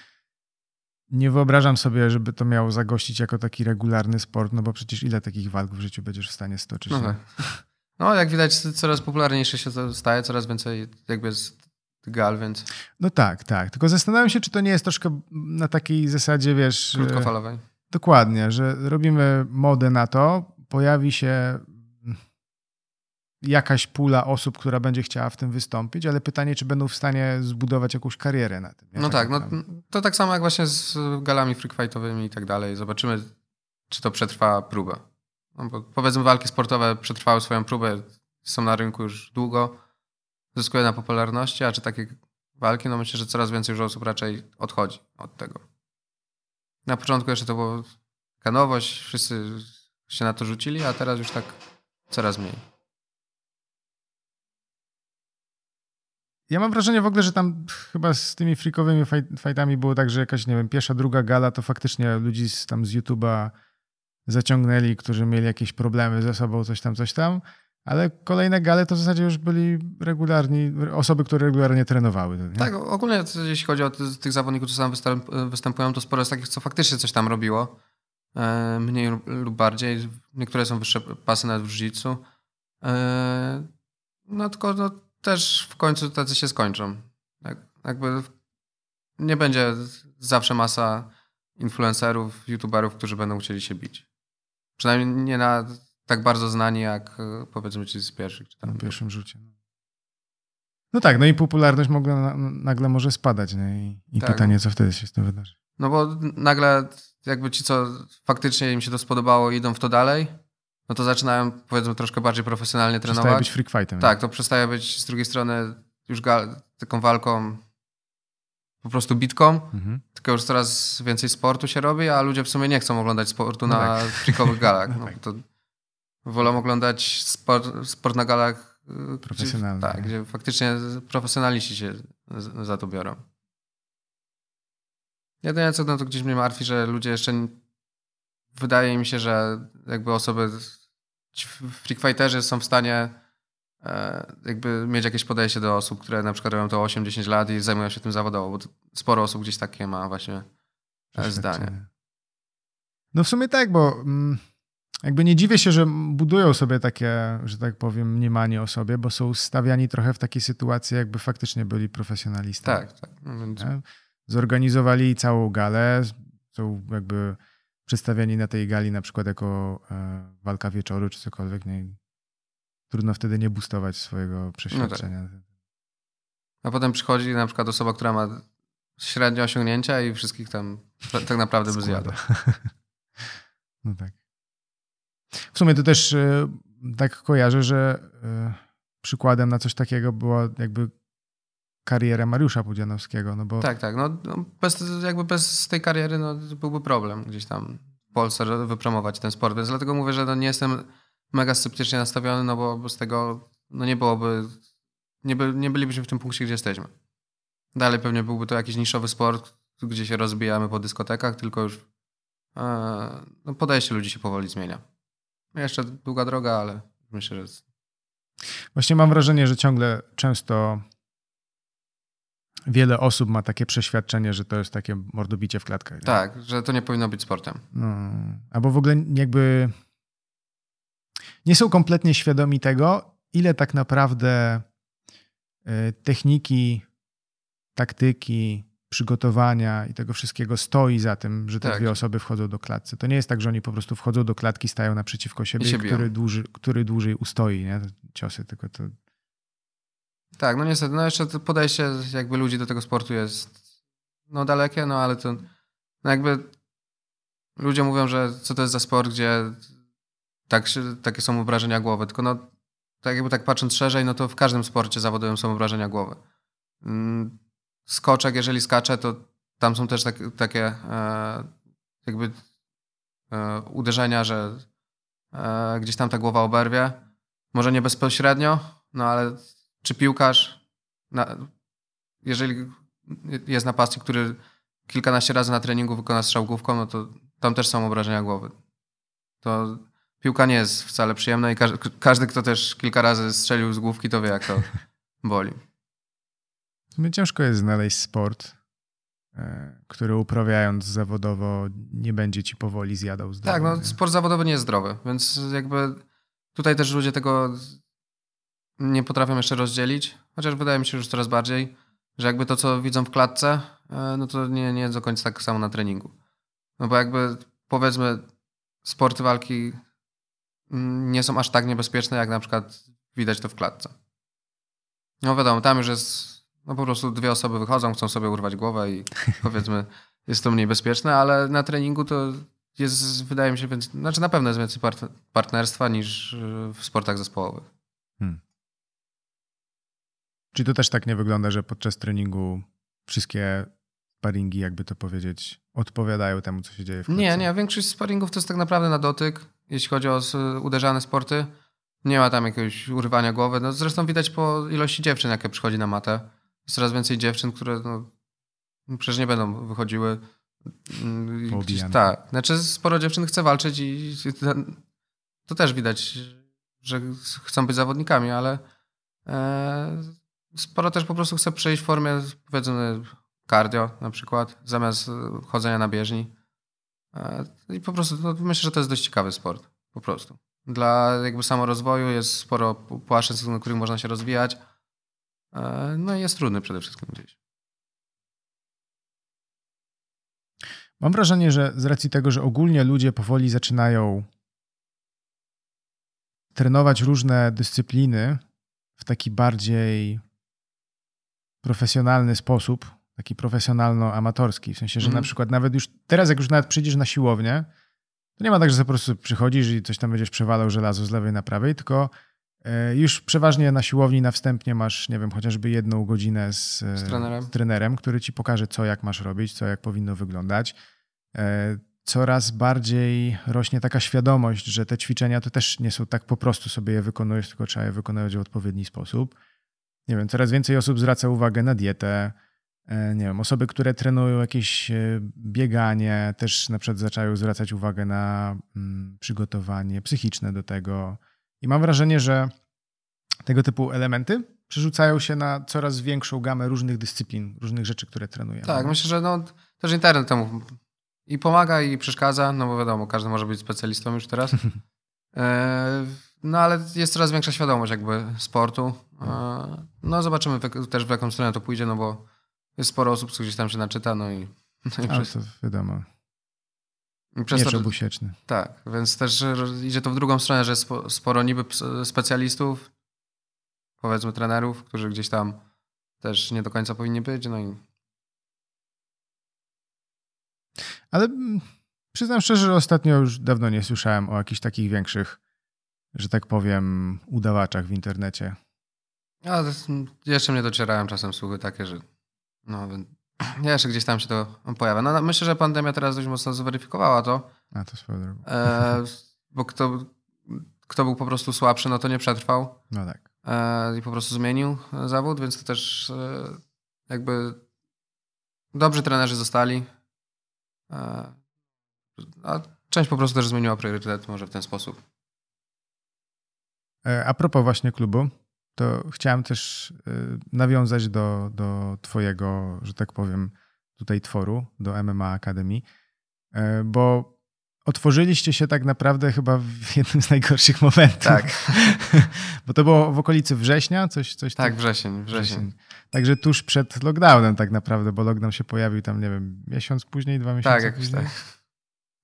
nie wyobrażam sobie, żeby to miało zagościć jako taki regularny sport, no bo przecież ile takich walk w życiu będziesz w stanie stoczyć? No, tak. no jak widać coraz popularniejsze się to staje, coraz więcej jakby jest gal, więc... No tak, tak. Tylko zastanawiam się, czy to nie jest troszkę na takiej zasadzie, wiesz... Krótkofalowej. Dokładnie, że robimy modę na to, pojawi się jakaś pula osób, która będzie chciała w tym wystąpić, ale pytanie, czy będą w stanie zbudować jakąś karierę na tym. No tak, no, to tak samo jak właśnie z galami freakfightowymi i tak dalej. Zobaczymy, czy to przetrwa próbę. No bo powiedzmy walki sportowe przetrwały swoją próbę, są na rynku już długo, zyskują na popularności, a czy takie walki, no myślę, że coraz więcej już osób raczej odchodzi od tego. Na początku jeszcze to było nowość, wszyscy się na to rzucili, a teraz już tak coraz mniej. Ja mam wrażenie w ogóle, że tam chyba z tymi freakowymi fightami było tak, że jakaś, nie wiem, pierwsza, druga gala to faktycznie ludzi z, tam z YouTube'a zaciągnęli, którzy mieli jakieś problemy ze sobą, coś tam, coś tam, ale kolejne gale to w zasadzie już byli regularni, osoby, które regularnie trenowały. Nie? Tak, ogólnie jeśli chodzi o tych zawodników, co tam występują, to sporo jest takich, co faktycznie coś tam robiło. E, mniej lub bardziej. Niektóre są wyższe pasy nawet w jiu e, No tylko no, też w końcu tacy się skończą. Tak, jakby nie będzie zawsze masa influencerów, youtuberów, którzy będą chcieli się bić. Przynajmniej nie na tak bardzo znani jak e, powiedzmy ci z pierwszych. Czy tam na pierwszym rzucie. No. no tak, no i popularność mogła nagle może spadać. Nie? I, i tak. pytanie, co wtedy się z tym wydarzy. No bo nagle jakby ci, co faktycznie im się to spodobało idą w to dalej, no to zaczynają powiedzmy troszkę bardziej profesjonalnie trenować. Przestaje być freak fightem. Tak, to przestaje być z drugiej strony już taką walką po prostu bitką, mhm. tylko już coraz więcej sportu się robi, a ludzie w sumie nie chcą oglądać sportu no na tak. freakowych galach. *laughs* No, tak. to wolą oglądać sport, sport na galach y, profesjonalnych. Tak, gdzie faktycznie profesjonaliści się za to biorą. Jedyne co, no to gdzieś mnie martwi, że ludzie jeszcze wydaje mi się, że jakby osoby, ci freakfighterzy są w stanie e, jakby mieć jakieś podejście do osób, które na przykład robią to 8-10 lat i zajmują się tym zawodowo, bo sporo osób gdzieś takie ma właśnie e, zdanie. No w sumie tak, bo mm, jakby nie dziwię się, że budują sobie takie, że tak powiem, mniemanie o sobie, bo są stawiani trochę w takiej sytuacji, jakby faktycznie byli profesjonalistami. Tak, tak. No zorganizowali całą galę, są jakby przedstawiani na tej gali na przykład jako e, walka wieczoru czy cokolwiek. Nie, trudno wtedy nie boostować swojego przeświadczenia. No tak. A potem przychodzi na przykład osoba, która ma średnie osiągnięcia i wszystkich tam tak naprawdę by zjadła. *laughs* No tak. W sumie to też e, tak kojarzę, że e, przykładem na coś takiego była jakby karierę Mariusza Pudzianowskiego. No bo... Tak, tak. No, no, bez, jakby bez tej kariery no, byłby problem gdzieś tam w Polsce wypromować ten sport, więc dlatego mówię, że no, nie jestem mega sceptycznie nastawiony, no bo, bo z tego no, nie byłoby, nie, by, nie bylibyśmy w tym punkcie, gdzie jesteśmy. Dalej pewnie byłby to jakiś niszowy sport, gdzie się rozbijamy po dyskotekach, tylko już e, no, podejście ludzi się powoli zmienia. Jeszcze długa droga, ale myślę, że... Właśnie mam wrażenie, że ciągle często wiele osób ma takie przeświadczenie, że to jest takie mordobicie w klatkach. Nie? Tak, że to nie powinno być sportem. No, albo w ogóle jakby nie są kompletnie świadomi tego, ile tak naprawdę y, techniki, taktyki, przygotowania i tego wszystkiego stoi za tym, że te tak. dwie osoby wchodzą do klatce. To nie jest tak, że oni po prostu wchodzą do klatki, stają naprzeciwko siebie, i który, dłuży, który dłużej ustoi nie? ciosy, tylko to tak, no niestety, no jeszcze podejście jakby ludzi do tego sportu jest no dalekie, no ale to no jakby ludzie mówią, że co to jest za sport, gdzie tak, takie są obrażenia głowy, tylko no tak jakby tak patrząc szerzej, no to w każdym sporcie zawodowym są obrażenia głowy. Mm, skoczek, jeżeli skacze, to tam są też tak, takie e, jakby e, uderzenia, że e, gdzieś tam ta głowa oberwie. Może nie bezpośrednio, no ale czy piłkarz, na, jeżeli jest napastnik, który kilkanaście razy na treningu wykona strzał główką, no to tam też są obrażenia głowy. To piłka nie jest wcale przyjemna i każdy, każdy kto też kilka razy strzelił z główki, to wie, jak to *laughs* boli. Ciężko jest znaleźć sport, e, który uprawiając zawodowo nie będzie ci powoli zjadał zdrowia. Tak, no sport zawodowy nie jest zdrowy, więc jakby tutaj też ludzie tego nie potrafią jeszcze rozdzielić, chociaż wydaje mi się już coraz bardziej, że jakby to, co widzą w klatce, e, no to nie, nie jest do końca tak samo na treningu. No bo jakby powiedzmy sporty walki mm, nie są aż tak niebezpieczne, jak na przykład widać to w klatce. No wiadomo, tam już jest, no po prostu dwie osoby wychodzą, chcą sobie urwać głowę i powiedzmy *laughs* jest to mniej bezpieczne, ale na treningu to jest, wydaje mi się, więcej, znaczy na pewno jest więcej part partnerstwa niż w sportach zespołowych. Hmm. Czy to też tak nie wygląda, że podczas treningu wszystkie sparingi, jakby to powiedzieć, odpowiadają temu, co się dzieje w klatce? Nie, nie. Większość sparingów to jest tak naprawdę na dotyk, jeśli chodzi o uderzane sporty. Nie ma tam jakiegoś urywania głowy. No, zresztą widać po ilości dziewczyn, jakie przychodzi na matę. Jest coraz więcej dziewczyn, które no, przecież nie będą wychodziły. Mm, gdzieś, tak. Znaczy sporo dziewczyn chce walczyć i to też widać, że chcą być zawodnikami, ale e, sporo też po prostu chce przejść w formie powiedzmy cardio na przykład, zamiast chodzenia na bieżni. E, I po prostu no, myślę, że to jest dość ciekawy sport. Po prostu. Dla jakby samorozwoju jest sporo płaszczyzn, na których można się rozwijać. E, no i jest trudny przede wszystkim gdzieś. Mam wrażenie, że z racji tego, że ogólnie ludzie powoli zaczynają trenować różne dyscypliny w taki bardziej profesjonalny sposób, taki profesjonalno-amatorski. W sensie, że mm. na przykład nawet już teraz, jak już nawet przyjdziesz na siłownię, to nie ma tak, że po prostu przychodzisz i coś tam będziesz przewalał żelazo z lewej na prawej, tylko e, już przeważnie na siłowni na wstępnie masz, nie wiem, chociażby jedną godzinę z, z, trenerem. z trenerem, który ci pokaże, co jak masz robić, co jak powinno wyglądać. E, coraz bardziej rośnie taka świadomość, że te ćwiczenia to też nie są tak po prostu sobie je wykonujesz, tylko trzeba je wykonywać w odpowiedni sposób. Nie wiem, coraz więcej osób zwraca uwagę na dietę, E, nie wiem, osoby, które trenują jakieś e, bieganie, też na przykład zaczęły zwracać uwagę na mm, przygotowanie psychiczne do tego. I mam wrażenie, że tego typu elementy przerzucają się na coraz większą gamę różnych dyscyplin, różnych rzeczy, które trenujemy. Tak, myślę, że no, też internet temu i pomaga, i przeszkadza, no bo wiadomo, każdy może być specjalistą już teraz. *laughs* E, no ale jest coraz większa świadomość jakby sportu. No zobaczymy też w jaką stronę to pójdzie, no bo jest sporo osób, co gdzieś tam się naczyta, no i... *laughs* No i przez... to wiadomo. Przez to, obusieczny. Tak, więc też idzie to w drugą stronę, że jest sporo niby specjalistów, powiedzmy trenerów, którzy gdzieś tam też nie do końca powinni być, no i... Ale mm, przyznam szczerze, że ostatnio już dawno nie słyszałem o jakichś takich większych, że tak powiem, udawaczach w internecie. Ja, jeszcze mnie docierają czasem słuchy takie, że no, *clears throat* jeszcze gdzieś tam się to pojawia. No, myślę, że pandemia teraz dość mocno zweryfikowała to. A to swoją drogą. E, bo kto, kto był po prostu słabszy, no to nie przetrwał. No tak. E, I po prostu zmienił zawód, więc to też e, jakby dobrzy trenerzy zostali. E, a część po prostu też zmieniła priorytet może w ten sposób. E, a propos właśnie klubu, to chciałem też y, nawiązać do, do Twojego, że tak powiem, tutaj tworu, do MMA Academy, e, bo otworzyliście się tak naprawdę chyba w *laughs* jednym z najgorszych momentów. Tak. *laughs* bo to było w okolicy września, coś, coś Tak, wrzesień, wrzesień. Także tuż przed lockdownem tak naprawdę, bo lockdown się pojawił tam, nie wiem, miesiąc później, dwa miesiące tak, jakoś później. Tak,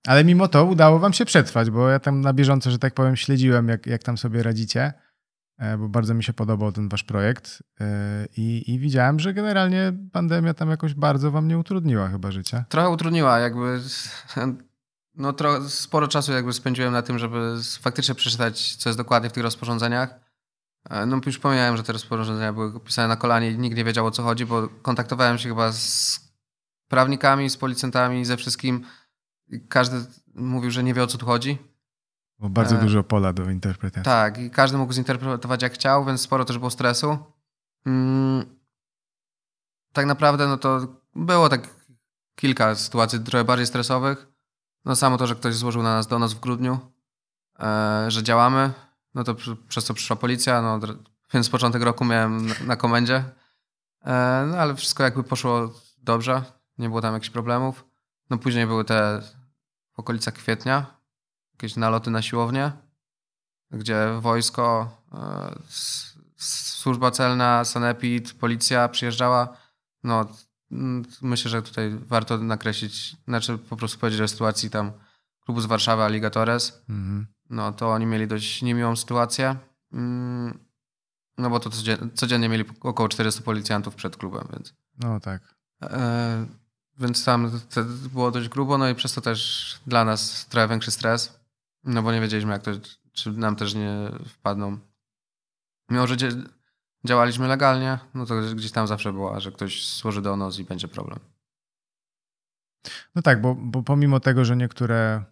Ale mimo to udało wam się przetrwać, bo ja tam na bieżąco, że tak powiem, śledziłem, jak, jak tam sobie radzicie. E, bo bardzo mi się podobał ten wasz projekt e, i, i widziałem, że generalnie pandemia tam jakoś bardzo wam nie utrudniła chyba życia. Trochę utrudniła, jakby no sporo czasu jakby spędziłem na tym, żeby faktycznie przeczytać, co jest dokładnie w tych rozporządzeniach. E, no już pomijałem, że te rozporządzenia były pisane na kolanie i nikt nie wiedział o co chodzi, bo kontaktowałem się chyba z prawnikami, z policjantami, ze wszystkim. Każdy mówił, że nie wie o co tu chodzi. Bo bardzo e, dużo pola do interpretacji. Tak, i każdy mógł zinterpretować jak chciał, więc sporo też było stresu. Mm, tak naprawdę no to było tak kilka sytuacji trochę bardziej stresowych. No samo to, że ktoś złożył na nas donos w grudniu, e, że działamy, no to przez co przyszła policja, no więc początek roku miałem na, na komendzie. E, no ale wszystko jakby poszło dobrze, nie było tam jakichś problemów. No później były te okolicach kwietnia, jakieś naloty na siłownię, gdzie wojsko, e, służba celna, sanepid, policja przyjeżdżała. No, myślę, że tutaj warto nakreślić, znaczy po prostu powiedzieć o sytuacji tam klubu z Warszawy, Alligatores. Mhm. No to oni mieli dość niemiłą sytuację. Mm, no bo to codziennie, codziennie mieli około 400 policjantów przed klubem, więc. No tak. Więc tam było dość grubo, no i przez to też dla nas trochę większy stres, no bo nie wiedzieliśmy, jak to, czy nam też nie wpadną. Mimo, że działaliśmy legalnie, no to gdzieś tam zawsze była, że ktoś złoży donos i będzie problem. No tak, bo, bo pomimo tego, że niektóre,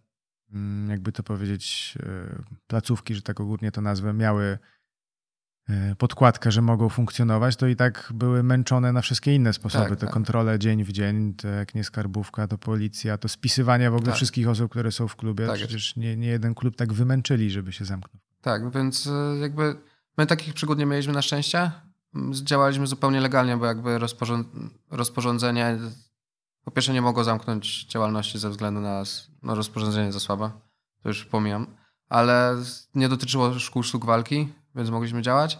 mm, jakby to powiedzieć, e, placówki, że tak ogólnie to nazwę, miały podkładkę, że mogą funkcjonować, to i tak były męczone na wszystkie inne sposoby. Tak, te tak. kontrole dzień w dzień, to jak nie skarbówka, to policja, to spisywanie w ogóle tak. wszystkich osób, które są w klubie. Tak Przecież nie, nie jeden klub tak wymęczyli, żeby się zamknął. Tak, więc e, jakby my takich przygód nie mieliśmy na szczęście. Działaliśmy zupełnie legalnie, bo jakby rozporządzenie po pierwsze nie mogło zamknąć działalności ze względu na no, rozporządzenie za słabe. To już pomijam. Ale nie dotyczyło szkół sztuk walki, więc mogliśmy działać.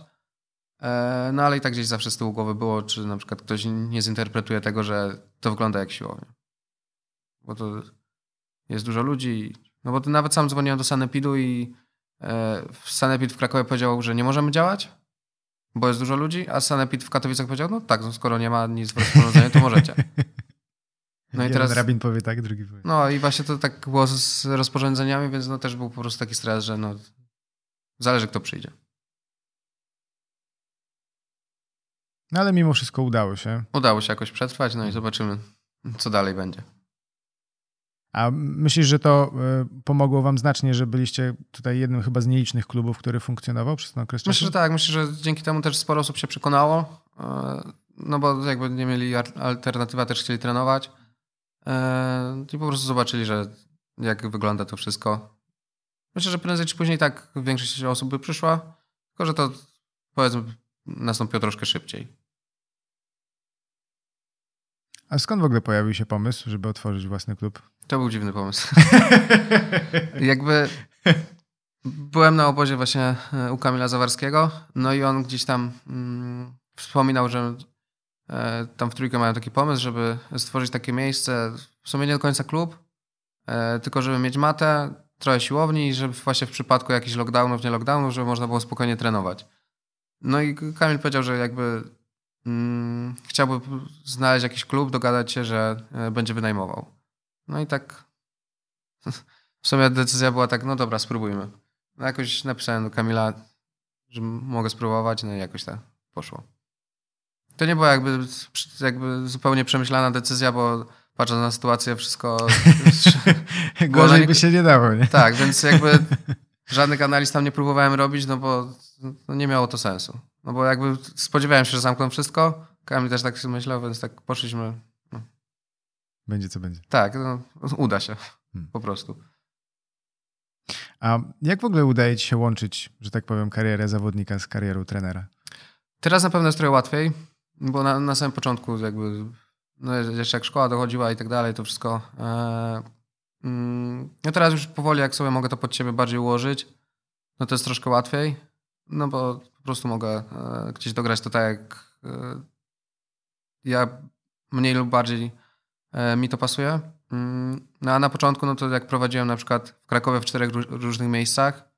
E, no ale i tak gdzieś zawsze z tyłu głowy było, czy na przykład ktoś nie zinterpretuje tego, że to wygląda jak siłownia. Bo to jest dużo ludzi. No bo nawet sam dzwoniłem do Sanepidu i e, Sanepid w Krakowie powiedział, że nie możemy działać, bo jest dużo ludzi, a Sanepid w Katowicach powiedział, no tak, no skoro nie ma nic w rozporządzeniu, to możecie. *laughs* No i teraz rabin powie tak, drugi powie. No i właśnie to tak było z rozporządzeniami, więc no też był po prostu taki stres, że no zależy kto przyjdzie. No ale mimo wszystko udało się. Udało się jakoś przetrwać, no i zobaczymy, co dalej będzie. A myślisz, że to e, pomogło wam znacznie, że byliście tutaj jednym chyba z nielicznych klubów, który funkcjonował przez ten okres czasu? Myślę, że tak. Myślę, że dzięki temu też sporo osób się przekonało. E, no bo jakby nie mieli alternatywy, też chcieli trenować. E, I po prostu zobaczyli, że jak wygląda to wszystko. Myślę, że prędzej czy później tak większość osób by przyszła, tylko że to powiedzmy nastąpiło troszkę szybciej. A skąd w ogóle pojawił się pomysł, żeby otworzyć własny klub? To był dziwny pomysł. *laughs* Jakby byłem na obozie właśnie e, u Kamila Zawarskiego, no i on gdzieś tam mm, wspominał, że e, tam w trójkę mają taki pomysł, żeby stworzyć takie miejsce, w sumie nie do końca klub, e, tylko żeby mieć matę, trochę siłowni i żeby właśnie w przypadku jakichś lockdownów, nie lockdownów, żeby można było spokojnie trenować. No i Kamil powiedział, że jakby mm, chciałby znaleźć jakiś klub, dogadać się, że e, będzie wynajmował. No i tak *laughs* w sumie decyzja była tak, no dobra, spróbujmy. No jakoś napisałem do Kamila, że mogę spróbować, no i jakoś tak poszło. To nie była jakby, jakby zupełnie przemyślana decyzja, bo patrząc na sytuację, wszystko... *laughs* Gorzej by się nie dało, nie? Tak, więc jakby żadnych analiz tam nie próbowałem robić, no bo no nie miało to sensu. No bo jakby spodziewałem się, że zamkną wszystko, Kamil też tak myślał, więc tak poszliśmy. No. Będzie co będzie. Tak, no, uda się. Hmm. Po prostu. A jak w ogóle udaje ci się łączyć, że tak powiem, karierę zawodnika z karierą trenera? Teraz na pewno jest trochę łatwiej, bo na, na samym początku jakby no jeszcze jak szkoła dochodziła i tak dalej, to wszystko. E, mm, no teraz już powoli, jak sobie mogę to pod siebie bardziej ułożyć, no to jest troszkę łatwiej, no bo prostu mogę e, gdzieś dograć to tak, jak e, ja mniej lub bardziej e, mi to pasuje. Mm, no a na początku, no to jak prowadziłem na przykład w Krakowie w czterech różnych miejscach,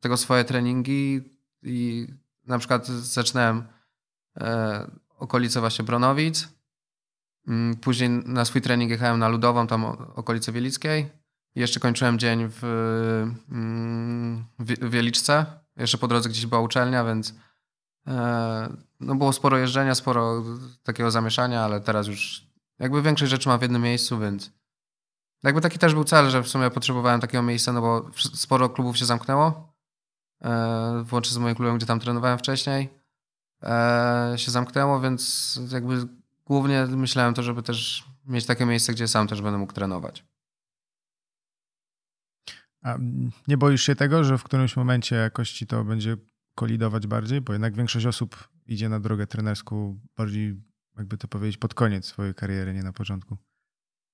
tego swoje treningi i na przykład zaczynałem okolice właśnie Bronowic, mm, później na swój trening jechałem na Ludową, tam okolice Wielickiej. Jeszcze kończyłem dzień w, mm, w Wieliczce. Jeszcze po drodze gdzieś była uczelnia, więc e, no było sporo jeżdżenia, sporo takiego zamieszania, ale teraz już jakby większość rzeczy mam w jednym miejscu, więc jakby taki też był cel, że w sumie potrzebowałem takiego miejsca, no bo sporo klubów się zamknęło, e, włącznie z moim klubem, gdzie tam trenowałem wcześniej, e, się zamknęło, więc jakby głównie myślałem to, żeby też mieć takie miejsce, gdzie sam też będę mógł trenować. A nie boisz się tego, że w którymś momencie jakości to będzie kolidować bardziej? Bo jednak większość osób idzie na drogę trenerską bardziej, jakby to powiedzieć, pod koniec swojej kariery, nie na początku.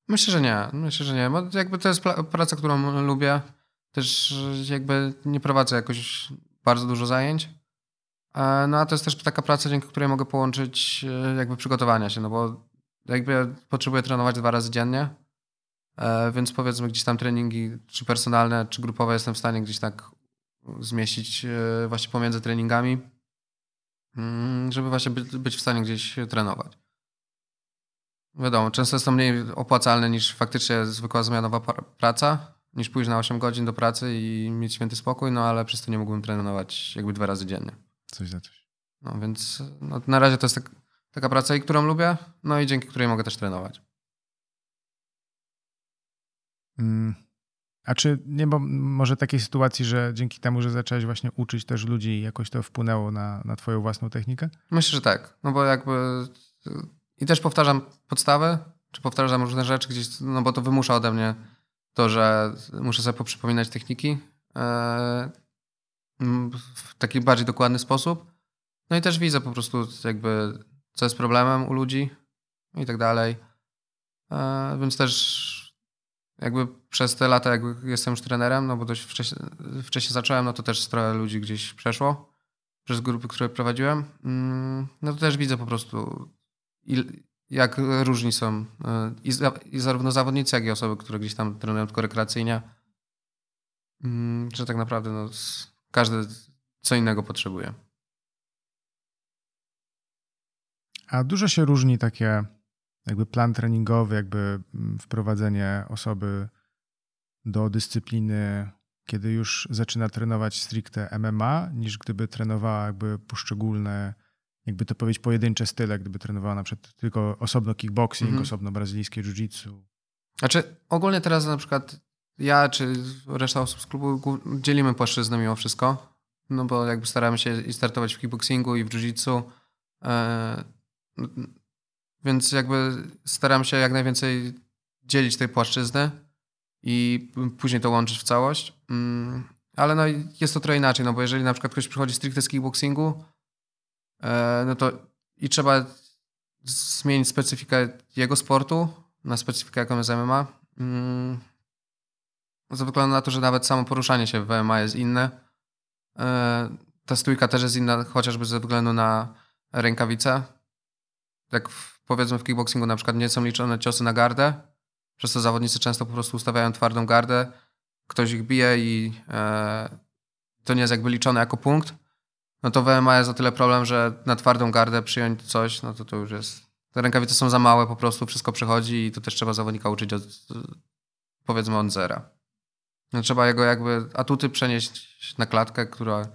Myślę, że nie. Myślę, że nie. Bo jakby to jest praca, którą lubię. Też jakby nie prowadzę jakoś bardzo dużo zajęć. E, no a to jest też taka praca, dzięki której mogę połączyć e, jakby przygotowania się, no bo jakby potrzebuję trenować dwa razy dziennie, więc powiedzmy gdzieś tam treningi, czy personalne, czy grupowe jestem w stanie gdzieś tak zmieścić właśnie pomiędzy treningami, mm, żeby właśnie być w stanie gdzieś trenować. wiadomo, często jest to mniej opłacalne niż faktycznie zwykła zmianowa praca, niż pójść na 8 godzin do pracy i mieć święty spokój, no ale przez to nie mógłbym trenować jakby dwa razy dziennie. Coś za coś. No więc no, na razie to jest tak, taka praca, i którą lubię, no i dzięki której mogę też trenować. Mm. A czy nie bo może takiej sytuacji, że dzięki temu, że zacząłeś właśnie uczyć też ludzi, jakoś to wpłynęło na, na twoją własną technikę? Myślę, że tak. No bo jakby i też powtarzam podstawy, czy powtarzam różne rzeczy gdzieś, no bo to wymusza ode mnie to, że muszę sobie poprzypominać techniki e, w taki bardziej dokładny sposób. No i też widzę po prostu jakby, co jest problemem u ludzi i tak dalej. E, więc też jakby przez te lata, jak jestem już trenerem, no bo dość wcześnie, wcześniej zacząłem, no to też trochę ludzi gdzieś przeszło przez grupy, które prowadziłem. Mm, no to też widzę po prostu, jak różni są e, i, i zarówno zawodnicy, jak i osoby, które gdzieś tam trenują tylko rekreacyjnie, mm, że tak naprawdę no, każdy co innego potrzebuje. A dużo się różni takie jakby plan treningowy, jakby mm, wprowadzenie osoby do dyscypliny, kiedy już zaczyna trenować stricte MMA, niż gdyby trenowała jakby poszczególne, jakby to powiedzieć, pojedyncze style, gdyby trenowała na przykład tylko osobno kickboxing, mhm. osobno brazylijskie jiu-jitsu. Znaczy ogólnie teraz na przykład ja czy reszta osób z klubu dzielimy płaszczyznę mimo wszystko, no bo jakby staramy się i startować w kickboxingu i w jiu-jitsu. Więc jakby staram się jak najwięcej dzielić tej płaszczyzny i później to łączyć w całość. Mm, ale no jest to trochę inaczej, no bo jeżeli na przykład ktoś przychodzi stricte z kickboxingu, e, no to i trzeba zmienić specyfikę jego sportu na specyfikę, jaką jest MMA. Mm, ze względu na to, że nawet samo poruszanie się w MMA jest inne. E, ta stójka też jest inna, chociażby ze względu na rękawice. Jak powiedzmy w kickboxingu na przykład nie są liczone ciosy na gardę, przez to zawodnicy często po prostu ustawiają twardą gardę, ktoś ich bije i e, to nie jest jakby liczone jako punkt, no to w MMA jest o tyle problem, że na twardą gardę przyjąć coś, no to to już jest... Te rękawice są za małe, po prostu wszystko przechodzi i to też trzeba zawodnika uczyć od, powiedzmy od zera. No, trzeba jego jakby atuty przenieść na klatkę, która...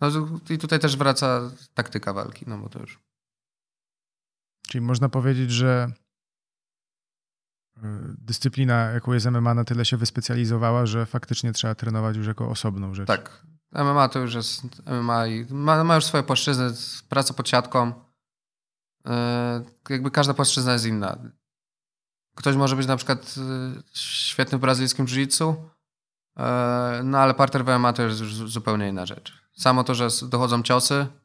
No i tutaj też wraca taktyka walki, no bo to już... Czyli można powiedzieć, że y, dyscyplina, jaką jest MMA, na tyle się wyspecjalizowała, że faktycznie trzeba trenować już jako osobną rzecz. Tak. MMA to już jest MMA i ma, ma już swoje płaszczyzny, praca pod siatką. Y, jakby każda płaszczyzna jest inna. Ktoś może być na przykład y, świetny w brazylijskim jiu-jitsu, no ale parter w MMA to jest już zupełnie inna rzecz. Samo to, że dochodzą ciosy, E,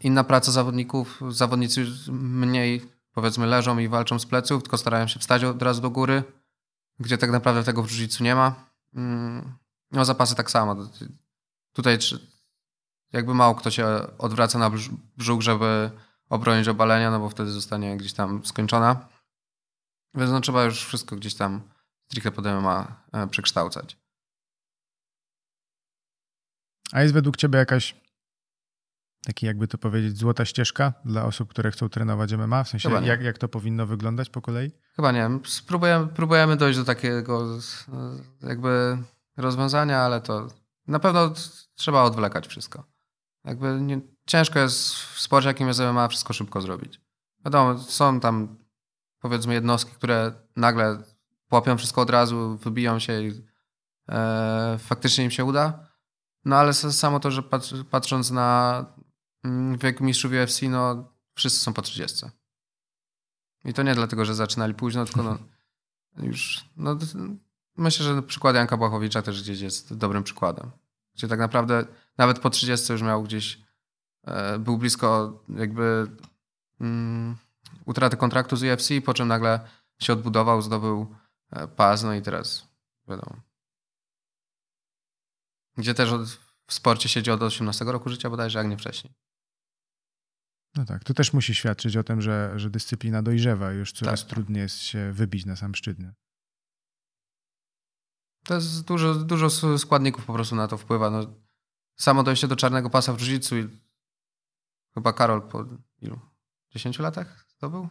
inna praca zawodników, zawodnicy mniej powiedzmy leżą i walczą z pleców, tylko starają się wstać od razu do góry, gdzie tak naprawdę tego w jiu nie ma. Mm, no zapasy tak samo. Tutaj jakby mało kto się odwraca na brzuch, żeby obronić obalenia, no bo wtedy zostanie gdzieś tam skończona. Więc no trzeba już wszystko gdzieś tam stricte pod MMA e, przekształcać. A jest według ciebie jakaś taki jakby to powiedzieć, złota ścieżka dla osób, które chcą trenować MMA? W sensie, jak, jak to powinno wyglądać po kolei? Chyba nie. Spróbujemy, próbujemy dojść do takiego jakby rozwiązania, ale to na pewno trzeba odwlekać wszystko. Jakby nie, ciężko jest w sporcie, jakim jest MMA, wszystko szybko zrobić. Wiadomo, są tam powiedzmy jednostki, które nagle łapią wszystko od razu, wybiją się i e, faktycznie im się uda. No ale samo to, że patrząc na w wieku mistrzów UFC, no wszyscy są po 30. I to nie dlatego, że zaczynali późno, tylko no, *laughs* już, no, myślę, że przykład Janka Błachowicza też gdzieś jest dobrym przykładem. Gdzie tak naprawdę nawet po 30 już miał gdzieś, e, był blisko jakby mm, utraty kontraktu z UFC, po czym nagle się odbudował, zdobył e, pas, no i teraz wiadomo. Gdzie też od, w sporcie siedzi od 18 roku życia bodajże, jak nie wcześniej. No tak, to też musi świadczyć o tym, że, że dyscyplina dojrzewa i już coraz tak. trudniej jest się wybić na sam szczyt. Nie? To jest dużo, dużo składników po prostu na to wpływa. No, samo dojście do czarnego pasa w jiu i chyba Karol po ilu? 10 latach to był?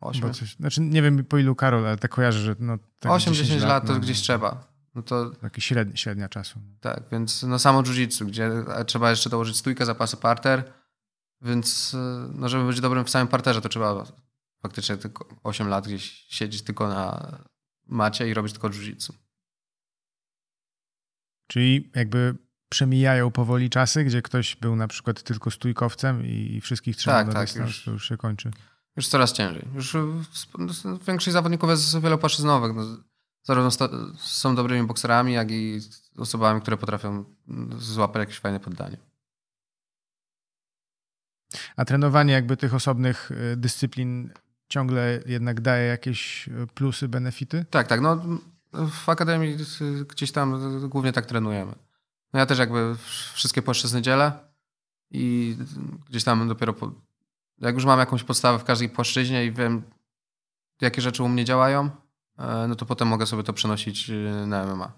8. Coś, znaczy nie wiem po ilu Karol, ale tak kojarzę, że no... Tak 8-10 lat, lat to no, gdzieś trzeba. No to, taki średnia, średnia czasu. Tak, więc no samo jiu-jitsu, gdzie trzeba jeszcze dołożyć stójkę, zapasy, parter, więc e, no żeby być dobrym w samym parterze, to trzeba faktycznie tylko 8 lat gdzieś siedzieć tylko na macie i robić tylko jiu-jitsu. Czyli jakby przemijają powoli czasy, gdzie ktoś był na przykład tylko stójkowcem i wszystkich trzymał tak, na tak, dystans, już, to już się kończy. Już coraz ciężej. Już większość zawodników jest wielopłaszczyznowych. No, zarówno są dobrymi bokserami, jak i osobami, które potrafią złapać jakieś fajne poddanie. A trenowanie jakby tych osobnych y, dyscyplin ciągle jednak daje jakieś y, plusy, benefity? Tak, tak. No, w akademii gdzieś tam głównie tak trenujemy. No ja też jakby wszystkie płaszczyzny dzielę i gdzieś tam dopiero po, jak już mam jakąś podstawę w każdej płaszczyźnie i wiem, jakie rzeczy u mnie działają, e, no to potem mogę sobie to przenosić na MMA.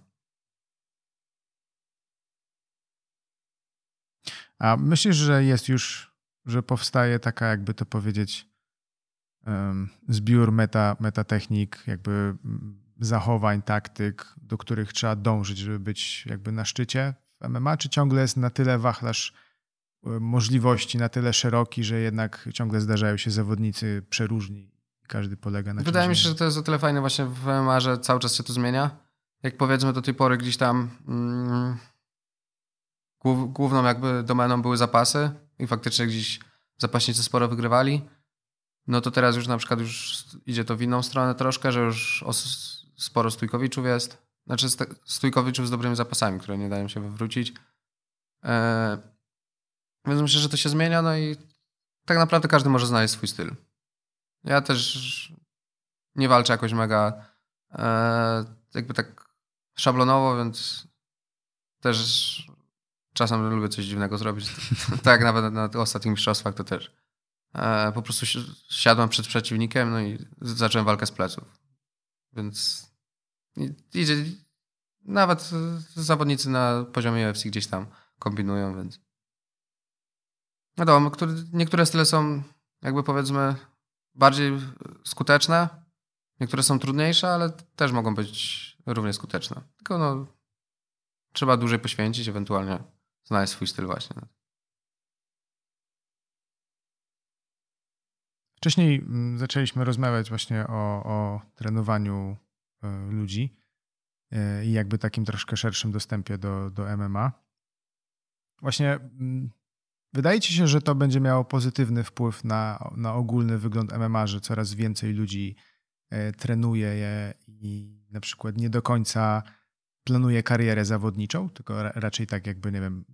A myślisz, że jest już, że powstaje taka, jakby to powiedzieć, zbiór meta, metatechnik, jakby zachowań, taktyk, do których trzeba dążyć, żeby być jakby na szczycie w MMA, czy ciągle jest na tyle wachlarz e, możliwości, na tyle szeroki, że jednak ciągle zdarzają się zawodnicy przeróżni i każdy polega na Wydaje mi się, że to jest o tyle fajne właśnie w MMA, że cały czas się to zmienia. Jak powiedzmy do tej pory gdzieś tam mm, główną jakby domeną były zapasy i faktycznie gdzieś zapaśnicy sporo wygrywali, no to teraz już na przykład już idzie to w inną stronę troszkę, że już sporo stójkowiczów jest. Znaczy stójkowiczów z dobrymi zapasami, które nie dają się wywrócić. E, więc myślę, że to się zmienia, no i tak naprawdę każdy może znaleźć swój styl. Ja też nie walczę jakoś mega e, jakby tak szablonowo, więc też czasem lubię coś dziwnego zrobić. *laughs* tak nawet na ostatnich mistrzostwach to też. E, po prostu siadłem przed przeciwnikiem no i zacząłem walkę z pleców. Więc idzie, nawet zawodnicy na poziomie UFC gdzieś tam kombinują, więc wiadomo, niektóre style są jakby powiedzmy bardziej skuteczne, niektóre są trudniejsze, ale też mogą być równie skuteczne. Tylko no, trzeba dłużej poświęcić, ewentualnie znaleźć swój styl właśnie. Wcześniej mm, zaczęliśmy rozmawiać właśnie o, o trenowaniu E, ludzi e, i jakby takim troszkę szerszym dostępie do, do MMA. Właśnie mm, wydaje ci się, że to będzie miało pozytywny wpływ na, na ogólny wygląd MMA, że coraz więcej ludzi e, trenuje je i na przykład nie do końca planuje karierę zawodniczą, tylko raczej tak jakby, nie wiem,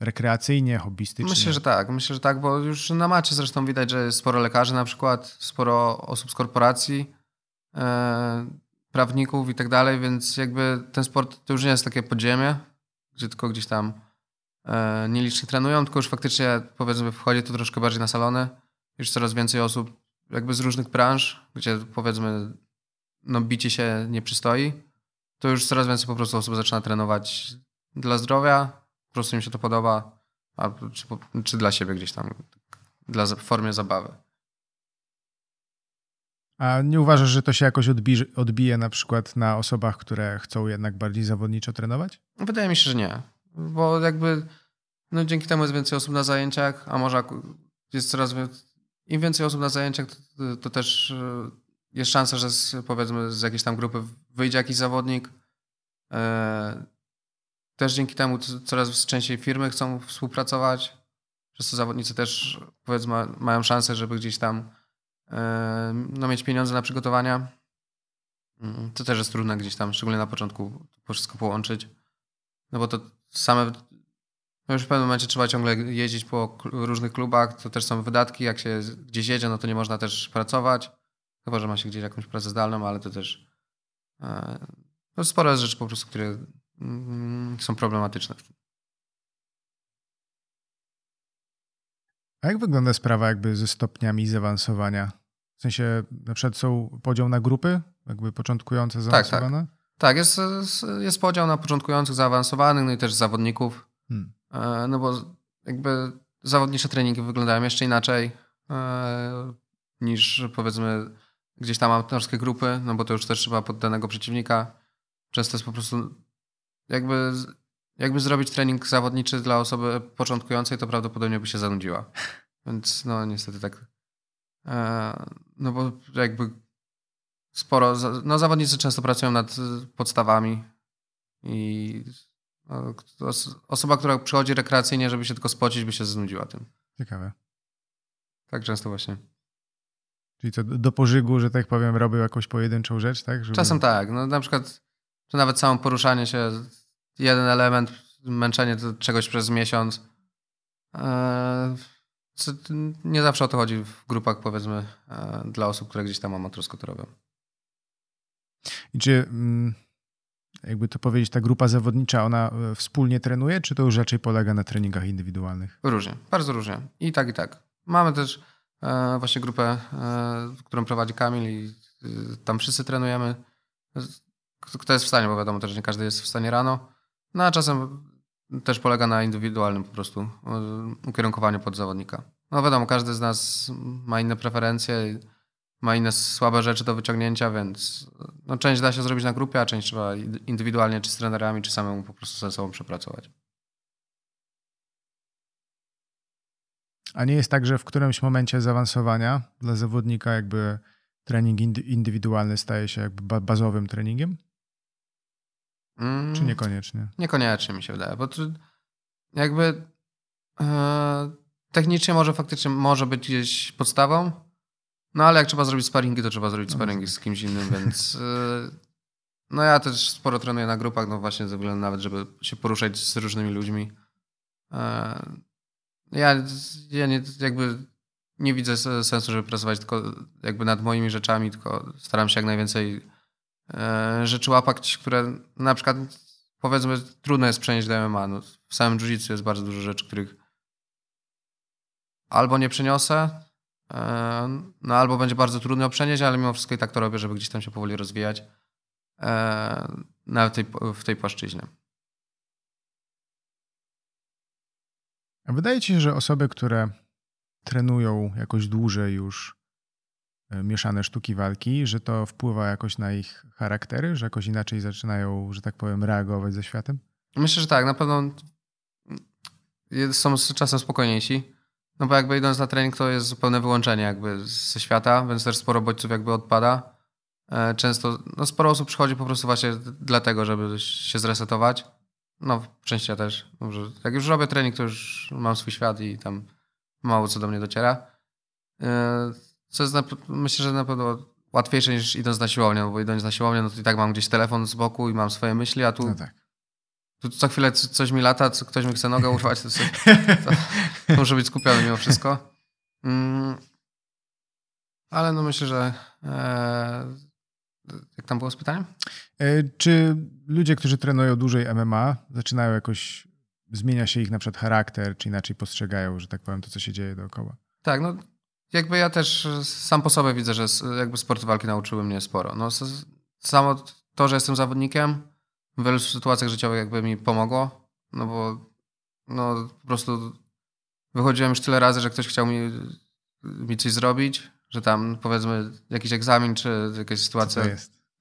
rekreacyjnie, hobbystycznie? Myślę, że tak. Myślę, że tak, bo już na macie zresztą widać, że jest sporo lekarzy na przykład, sporo osób z korporacji prawników i tak dalej, więc jakby ten sport to już nie jest takie podziemie, gdzie tylko gdzieś tam e, nieliczni trenują, tylko już faktycznie powiedzmy wchodzi to troszkę bardziej na salony. Już coraz więcej osób jakby z różnych branż, gdzie powiedzmy no bicie się nie przystoi, to już coraz więcej po prostu osób zaczyna trenować dla zdrowia, prostu im się to podoba, a, czy, czy dla siebie gdzieś tam, dla, w formie zabawy. A nie uważasz, że to się jakoś odbije, odbije na przykład na osobach, które chcą jednak bardziej zawodniczo trenować? Wydaje mi się, że nie. Bo jakby no dzięki temu jest więcej osób na zajęciach, a może jest coraz więcej. Im więcej osób na zajęciach, to, to też e, jest szansa, że z, powiedzmy z jakiejś tam grupy wyjdzie jakiś zawodnik. E, też dzięki temu coraz częściej firmy chcą współpracować. Przez to zawodnicy też powiedzmy mają szansę, żeby gdzieś tam no, mieć pieniądze na przygotowania. Mm, to też jest trudne gdzieś tam, szczególnie na początku, to wszystko połączyć. No bo to same. No już w pewnym momencie trzeba ciągle jeździć po różnych klubach, to też są wydatki. Jak się gdzieś jedzie, no to nie można też pracować. Chyba, że ma się gdzieś jakąś pracę zdalną, ale to też. E, no sporo jest rzeczy po prostu, które są problematyczne. A jak wygląda sprawa jakby ze stopniami zaawansowania? W sensie na przykład są podział na grupy, jakby początkujące, zaawansowane? Tak, tak. tak jest, jest podział na początkujących, zaawansowanych, no i też zawodników. Hmm. E, no bo jakby zawodnicze treningi wyglądają jeszcze inaczej. E, niż powiedzmy gdzieś tam amatorskie grupy, no bo to już też trzeba pod danego przeciwnika. Często jest po prostu jakby, jakby zrobić trening zawodniczy dla osoby początkującej, to prawdopodobnie by się zanudziła. Więc no niestety tak. E, no bo jakby sporo, no zawodnicy często pracują nad podstawami i no, osoba, która przychodzi rekreacyjnie, żeby się tylko spocić, by się znudziła tym. Ciekawe. Tak często właśnie. Czyli to do pożygu, że tak powiem, robią jakąś pojedynczą rzecz, tak? Żeby... Czasem tak. No, na przykład to nawet samo poruszanie się, jeden element, męczenie czegoś przez miesiąc. Eee, nie zawsze o to chodzi w grupach, powiedzmy, e, dla osób, które gdzieś tam amatorsko to robią. I czy mm, jakby to powiedzieć, ta grupa zawodnicza, ona e, wspólnie trenuje, czy to już raczej polega na treningach indywidualnych? Różnie, bardzo różnie. I tak, i tak. Mamy też e, właśnie grupę, którą prowadzi Kamil i tam wszyscy trenujemy. Kto jest w stanie, bo wiadomo też, nie każdy jest w stanie rano. No a czasem też polega na indywidualnym po prostu e, ukierunkowaniu pod zawodnika. No wiadomo, każdy z nas ma inne preferencje ma inne słabe rzeczy do wyciągnięcia, więc no, część da się zrobić na grupie, a część trzeba indywidualnie, czy z trenerami, czy samemu po prostu ze sobą przepracować. A nie jest tak, że w którymś momencie zaawansowania dla zawodnika jakby trening indywidualny staje się jakby bazowym treningiem? Mm, czy niekoniecznie? Niekoniecznie mi się wydaje, bo jakby e, technicznie może faktycznie może być gdzieś podstawą, no ale jak trzeba zrobić sparingi, to trzeba zrobić no, sparingi z kimś innym, więc y, no ja też sporo trenuję na grupach, no właśnie ze względu nawet, żeby się poruszać z różnymi ludźmi. E, ja, ja nie, jakby nie widzę sensu, żeby pracować tylko jakby nad moimi rzeczami, tylko staram się jak najwięcej e, rzeczy łapać, które na przykład powiedzmy trudno jest przenieść do MMA. No, w samym jiu jest bardzo dużo rzeczy, których albo nie przeniosę, no albo będzie bardzo trudno przenieść, ale mimo wszystko i tak to robię, żeby gdzieś tam się powoli rozwijać nawet tej, w tej płaszczyźnie. Wydaje ci się, że osoby, które trenują jakoś dłużej już e, mieszane sztuki walki, że to wpływa jakoś na ich charaktery, że jakoś inaczej zaczynają, że tak powiem, reagować ze światem? Myślę, że tak. Na pewno są czasem spokojniejsi. No bo jakby idąc na trening to jest zupełne wyłączenie jakby ze świata, więc też sporo bodźców jakby odpada. E, często, no sporo osób przychodzi po prostu właśnie dlatego, żeby się zresetować. No w części ja też. Dobrze. Jak już robię trening, to już mam swój świat i tam mało co do mnie dociera. Co jest na, myślę, że na pewno łatwiejsze niż idąc na siłownię, bo idąc na siłownię, no to i tak mam gdzieś telefon z boku i mam swoje myśli, a tu no tak. Tu co chwilę coś mi lata, co ktoś mi chce nogę urwać, to, sobie, *laughs* to, to muszę być skupiony mimo wszystko. Mm, ale no myślę, że e, jak tam było z pytaniem? E, czy ludzie, którzy trenują dłużej MMA, zaczynają jakoś, zmienia się ich na przykład charakter, czy inaczej postrzegają, że tak powiem, to, co się dzieje dookoła? Tak, no jakby ja też sam po sobie widzę, że jakby sporty walki nauczyły mnie sporo. No, samo to, że jestem zawodnikiem, w wielu sytuacjach życiowych jakby mi pomogło, no bo no po prostu wychodziłem już tyle razy, że ktoś chciał mi, mi coś zrobić, że tam powiedzmy jakiś egzamin czy jakaś sytuacja.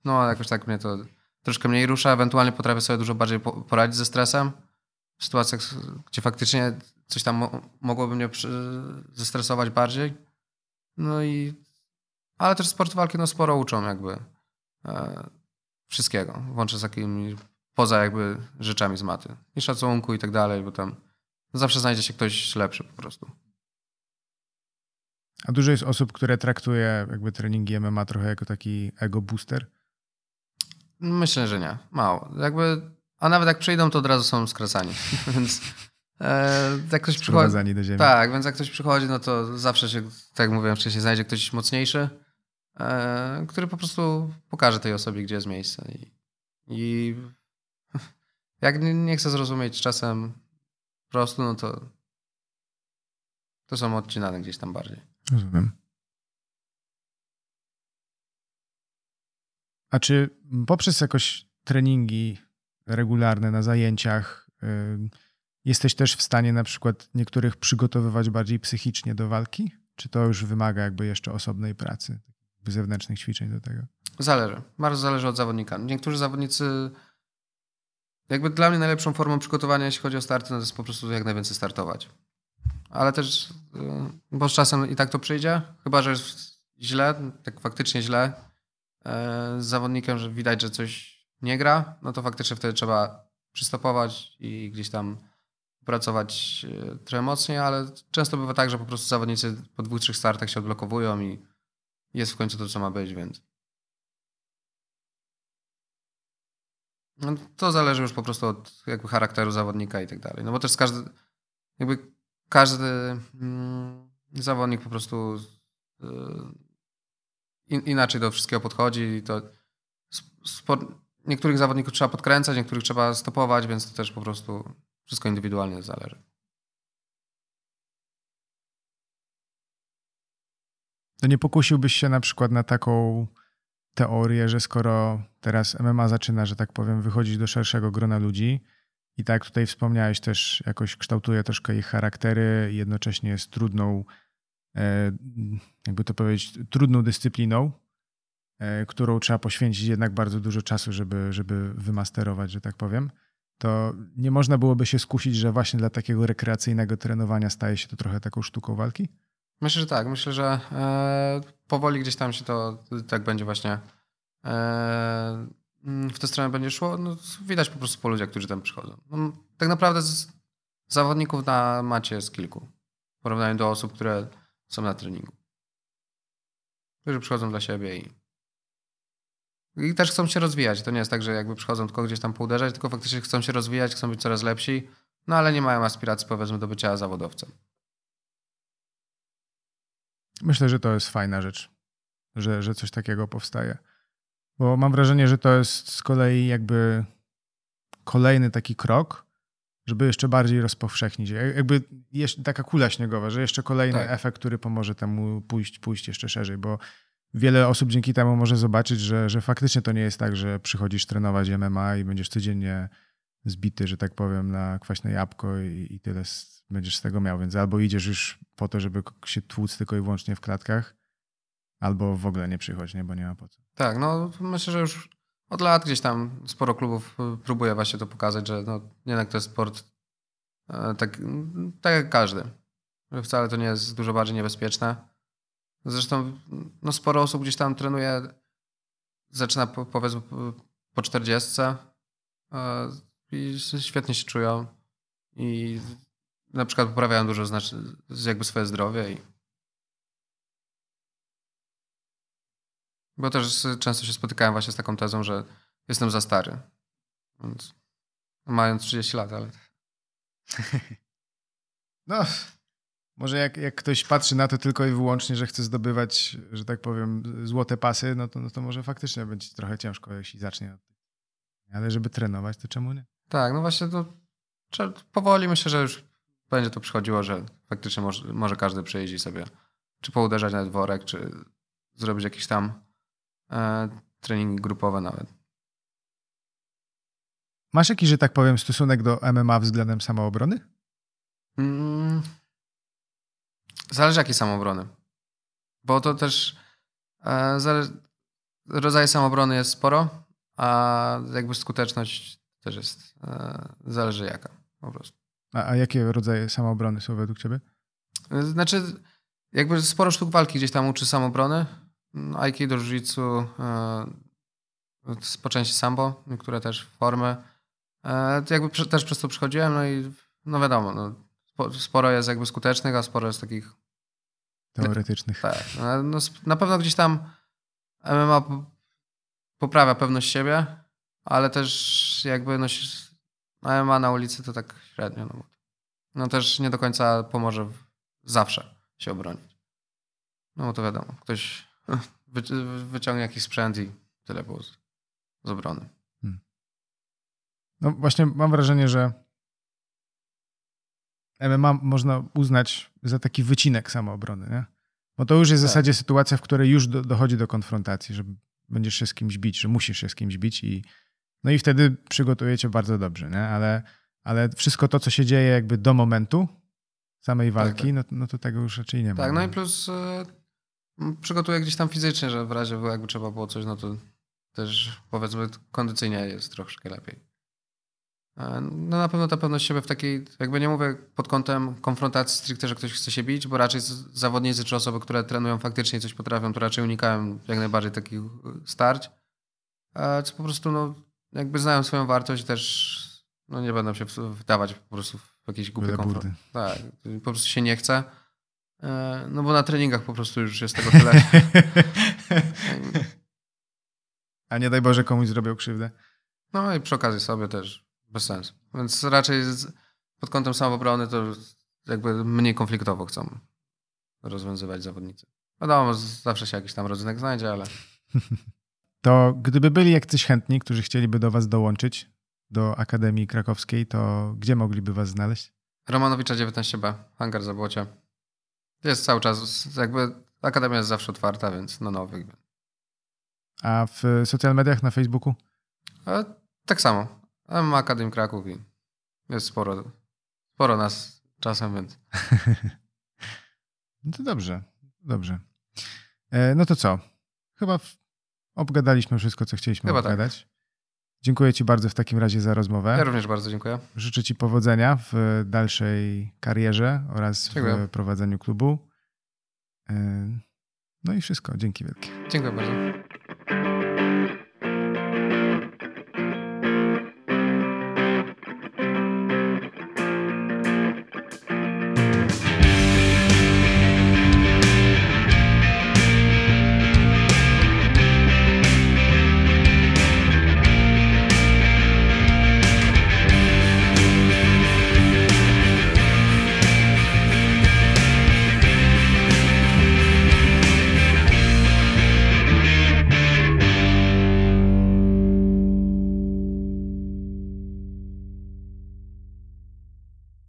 No jakoś tak mnie to troszkę mniej rusza, ewentualnie potrafię sobie dużo bardziej poradzić ze stresem. W sytuacjach, gdzie faktycznie coś tam mogłoby mnie zestresować bardziej. No i ale też sport walki no sporo uczą jakby. E, wszystkiego, włącznie z takimi poza jakby rzeczami z maty. I szacunku i tak dalej, bo tam zawsze znajdzie się ktoś lepszy po prostu. A dużo jest osób, które traktuje jakby treningi MMA trochę jako taki ego booster? Myślę, że nie. Mało. Jakby, a nawet jak przyjdą, to od razu są skracani. *laughs* więc e, jak ktoś przychodzi. do ziemi. Tak, więc jak ktoś przychodzi, no to zawsze się, tak jak mówiłem wcześniej, znajdzie ktoś mocniejszy E, który po prostu pokaże tej osobie, gdzie jest miejsce. I, i *laughs* jak nie, nie chce zrozumieć czasem po prostu, no to to są odcinane gdzieś tam bardziej. Rozumiem. A czy poprzez jakoś treningi regularne na zajęciach yy, jesteś też w stanie na przykład niektórych przygotowywać bardziej psychicznie do walki? czy to już wymaga jakby jeszcze osobnej pracy, zewnętrznych ćwiczeń do tego? Zależy. Bardzo zależy od zawodnika. Niektórzy zawodnicy jakby dla mnie najlepszą formą przygotowania, jeśli chodzi o starty, no to jest po prostu jak najwięcej startować. Ale też, y, bo z czasem i tak to przyjdzie, chyba że jest źle, tak faktycznie źle, e, z zawodnikiem, że widać, że coś nie gra, no to faktycznie wtedy trzeba przystopować i gdzieś tam pracować e, trochę mocniej, ale często bywa tak, że po prostu zawodnicy po dwóch, trzech startach się odblokowują i jest w końcu to, co ma być, więc. No, to zależy już po prostu od jakby charakteru zawodnika i tak dalej. No bo też każdy, jakby każdy mm, zawodnik po prostu in, inaczej do wszystkiego podchodzi i to niektórych zawodników trzeba podkręcać, niektórych trzeba stopować, więc to też po prostu wszystko indywidualnie zależy. To nie pokusiłbyś się na przykład na taką teorię, że skoro teraz MMA zaczyna, że tak powiem, wychodzić do szerszego grona ludzi i tak tutaj wspomniałeś też jakoś kształtuje troszkę ich charaktery, jednocześnie jest trudną, e, jakby to powiedzieć, trudną dyscypliną, e, którą trzeba poświęcić jednak bardzo dużo czasu, żeby, żeby wymasterować, że tak powiem, to nie można byłoby się skusić, że właśnie dla takiego rekreacyjnego trenowania staje się to trochę taką sztuką walki? Myślę, że tak. Myślę, że e, powoli gdzieś tam się to tak będzie właśnie e, w tę stronę będzie szło. No, widać po prostu po ludziach, którzy tam przychodzą. No, tak naprawdę z zawodników na macie jest kilku. W porównaniu do osób, które są na treningu. Którzy przychodzą dla siebie i, i też chcą się rozwijać. To nie jest tak, że jakby przychodzą tylko gdzieś tam pouderzać, tylko faktycznie chcą się rozwijać, chcą być coraz lepsi, no ale nie mają aspiracji powiedzmy do bycia zawodowcem. Myślę, że to jest fajna rzecz, że, że coś takiego powstaje. Bo mam wrażenie, że to jest z kolei jakby kolejny taki krok, żeby jeszcze bardziej rozpowszechnić. Jakby taka kula śniegowa, że jeszcze kolejny tak. efekt, który pomoże temu pójść, pójść jeszcze szerzej, bo wiele osób dzięki temu może zobaczyć, że, że faktycznie to nie jest tak, że przychodzisz trenować MMA i będziesz codziennie zbity, że tak powiem, na kwaśne jabłko i, i tyle będziesz z tego miał. Więc albo idziesz już po to, żeby się tłuc tylko i wyłącznie w klatkach, albo w ogóle nie przychodź, nie? bo nie ma po co. Tak, no myślę, że już od lat gdzieś tam sporo klubów y, próbuje właśnie to pokazać, że no, jednak to jest sport e, tak, tak jak każdy. Wcale to nie jest dużo bardziej niebezpieczne. Zresztą no, sporo osób gdzieś tam trenuje, zaczyna po, powiedzmy po 40 e, i świetnie się czują i na przykład poprawiają dużo znaczy, jakby swoje zdrowie i bo też często się spotykałem właśnie z taką tezą, że jestem za stary. Więc mając 30 lat, ale... *laughs* No, może jak, jak ktoś patrzy na to tylko i wyłącznie, że chce zdobywać, że tak powiem, złote pasy, no to, no to może faktycznie będzie trochę ciężko, jeśli zacznie Ale żeby trenować, to czemu nie? Tak, no właśnie to powoli myślę, że już będzie to przychodziło, że faktycznie może, może każdy przyjeździ sobie, czy pouderzać na worek, czy zrobić jakieś tam e, treningi grupowe nawet. Masz jakiś, że tak powiem, stosunek do MMA względem samoobrony? Mm, zależy jakiej samoobrony. Bo to też e, zale... rodzaje samoobrony jest sporo, a jakby skuteczność też jest, e, zależy jaka po prostu. A, a jakie rodzaje samoobrony są według ciebie? Znaczy, jakby sporo sztuk walki gdzieś tam uczy samoobrony. Aikido, jiu-jitsu, e, po części sambo, niektóre też formy. E, jakby też przez to przychodziłem, no i no wiadomo, no, sporo jest jakby skutecznych, a sporo jest takich teoretycznych. Tak. No, no na pewno gdzieś tam MMA poprawia pewność siebie, ale też jakby no, MMA na ulicy to tak średnio. No, no też nie do końca pomoże zawsze się obronić. No to wiadomo, ktoś *laughs* wyciągnie jakiś sprzęt i tyle było z, z obrony. Hmm. No właśnie mam wrażenie, że MMA można uznać za taki wycinek samoobrony, nie? Bo to już jest w tak. zasadzie sytuacja, w której już do, dochodzi do konfrontacji, że będziesz się z kimś bić, że musisz się z kimś bić i no i wtedy przygotujecie bardzo dobrze, nie? Ale, ale wszystko to, co się dzieje jakby do momentu, samej walki, tak, tak. No, no to tego już raczej nie ma. Tak, no i plus e, przygotuję gdzieś tam fizycznie, że w razie jakby trzeba było coś, no to też powiedzmy kondycyjnie jest troszkę lepiej. E, no na pewno ta pewność siebie w takiej, jakby nie mówię pod kątem konfrontacji stricte, że ktoś chce się bić, bo raczej zawodnicy czy osoby, które trenują faktycznie coś potrafią, to raczej unikają jak najbardziej takich starć. A co po prostu no, jakby znają swoją wartość też no nie będą się wdawać po prostu w jakieś głupie konfront. Tak, po prostu się nie chce. E, no bo na treningach po prostu już jest tego tyle. *laughs* A nie daj Boże komuś zrobił krzywdę. No i przy okazji sobie też bez sensu. Więc raczej pod kątem samoobrony to jakby mniej konfliktowo chcą rozwiązywać zawodnicy. Wiadomo, zawsze się jakiś tam rodzynek znajdzie, ale... *laughs* To gdyby byli jacyś chętni, którzy chcieliby do was dołączyć, do Akademii Krakowskiej, to gdzie mogliby was znaleźć? Romanowicza 19b, hangar Zabłocie. Jest cały czas, jakby Akademia jest zawsze otwarta, więc na nowych. A w social mediach na Facebooku? E, tak samo. Mam Akademii Kraków i jest sporo, sporo nas czasem, więc... *laughs* no to dobrze, dobrze. E, no to co? Chyba obgadaliśmy wszystko, co chcieliśmy Chyba tak. obgadać. Tak. Dziękuję Ci bardzo w takim razie za rozmowę. Ja również bardzo dziękuję. Życzę Ci powodzenia w dalszej karierze oraz dziękuję. w prowadzeniu klubu. E, no i wszystko. Dzięki wielkie. Dziękuję bardzo.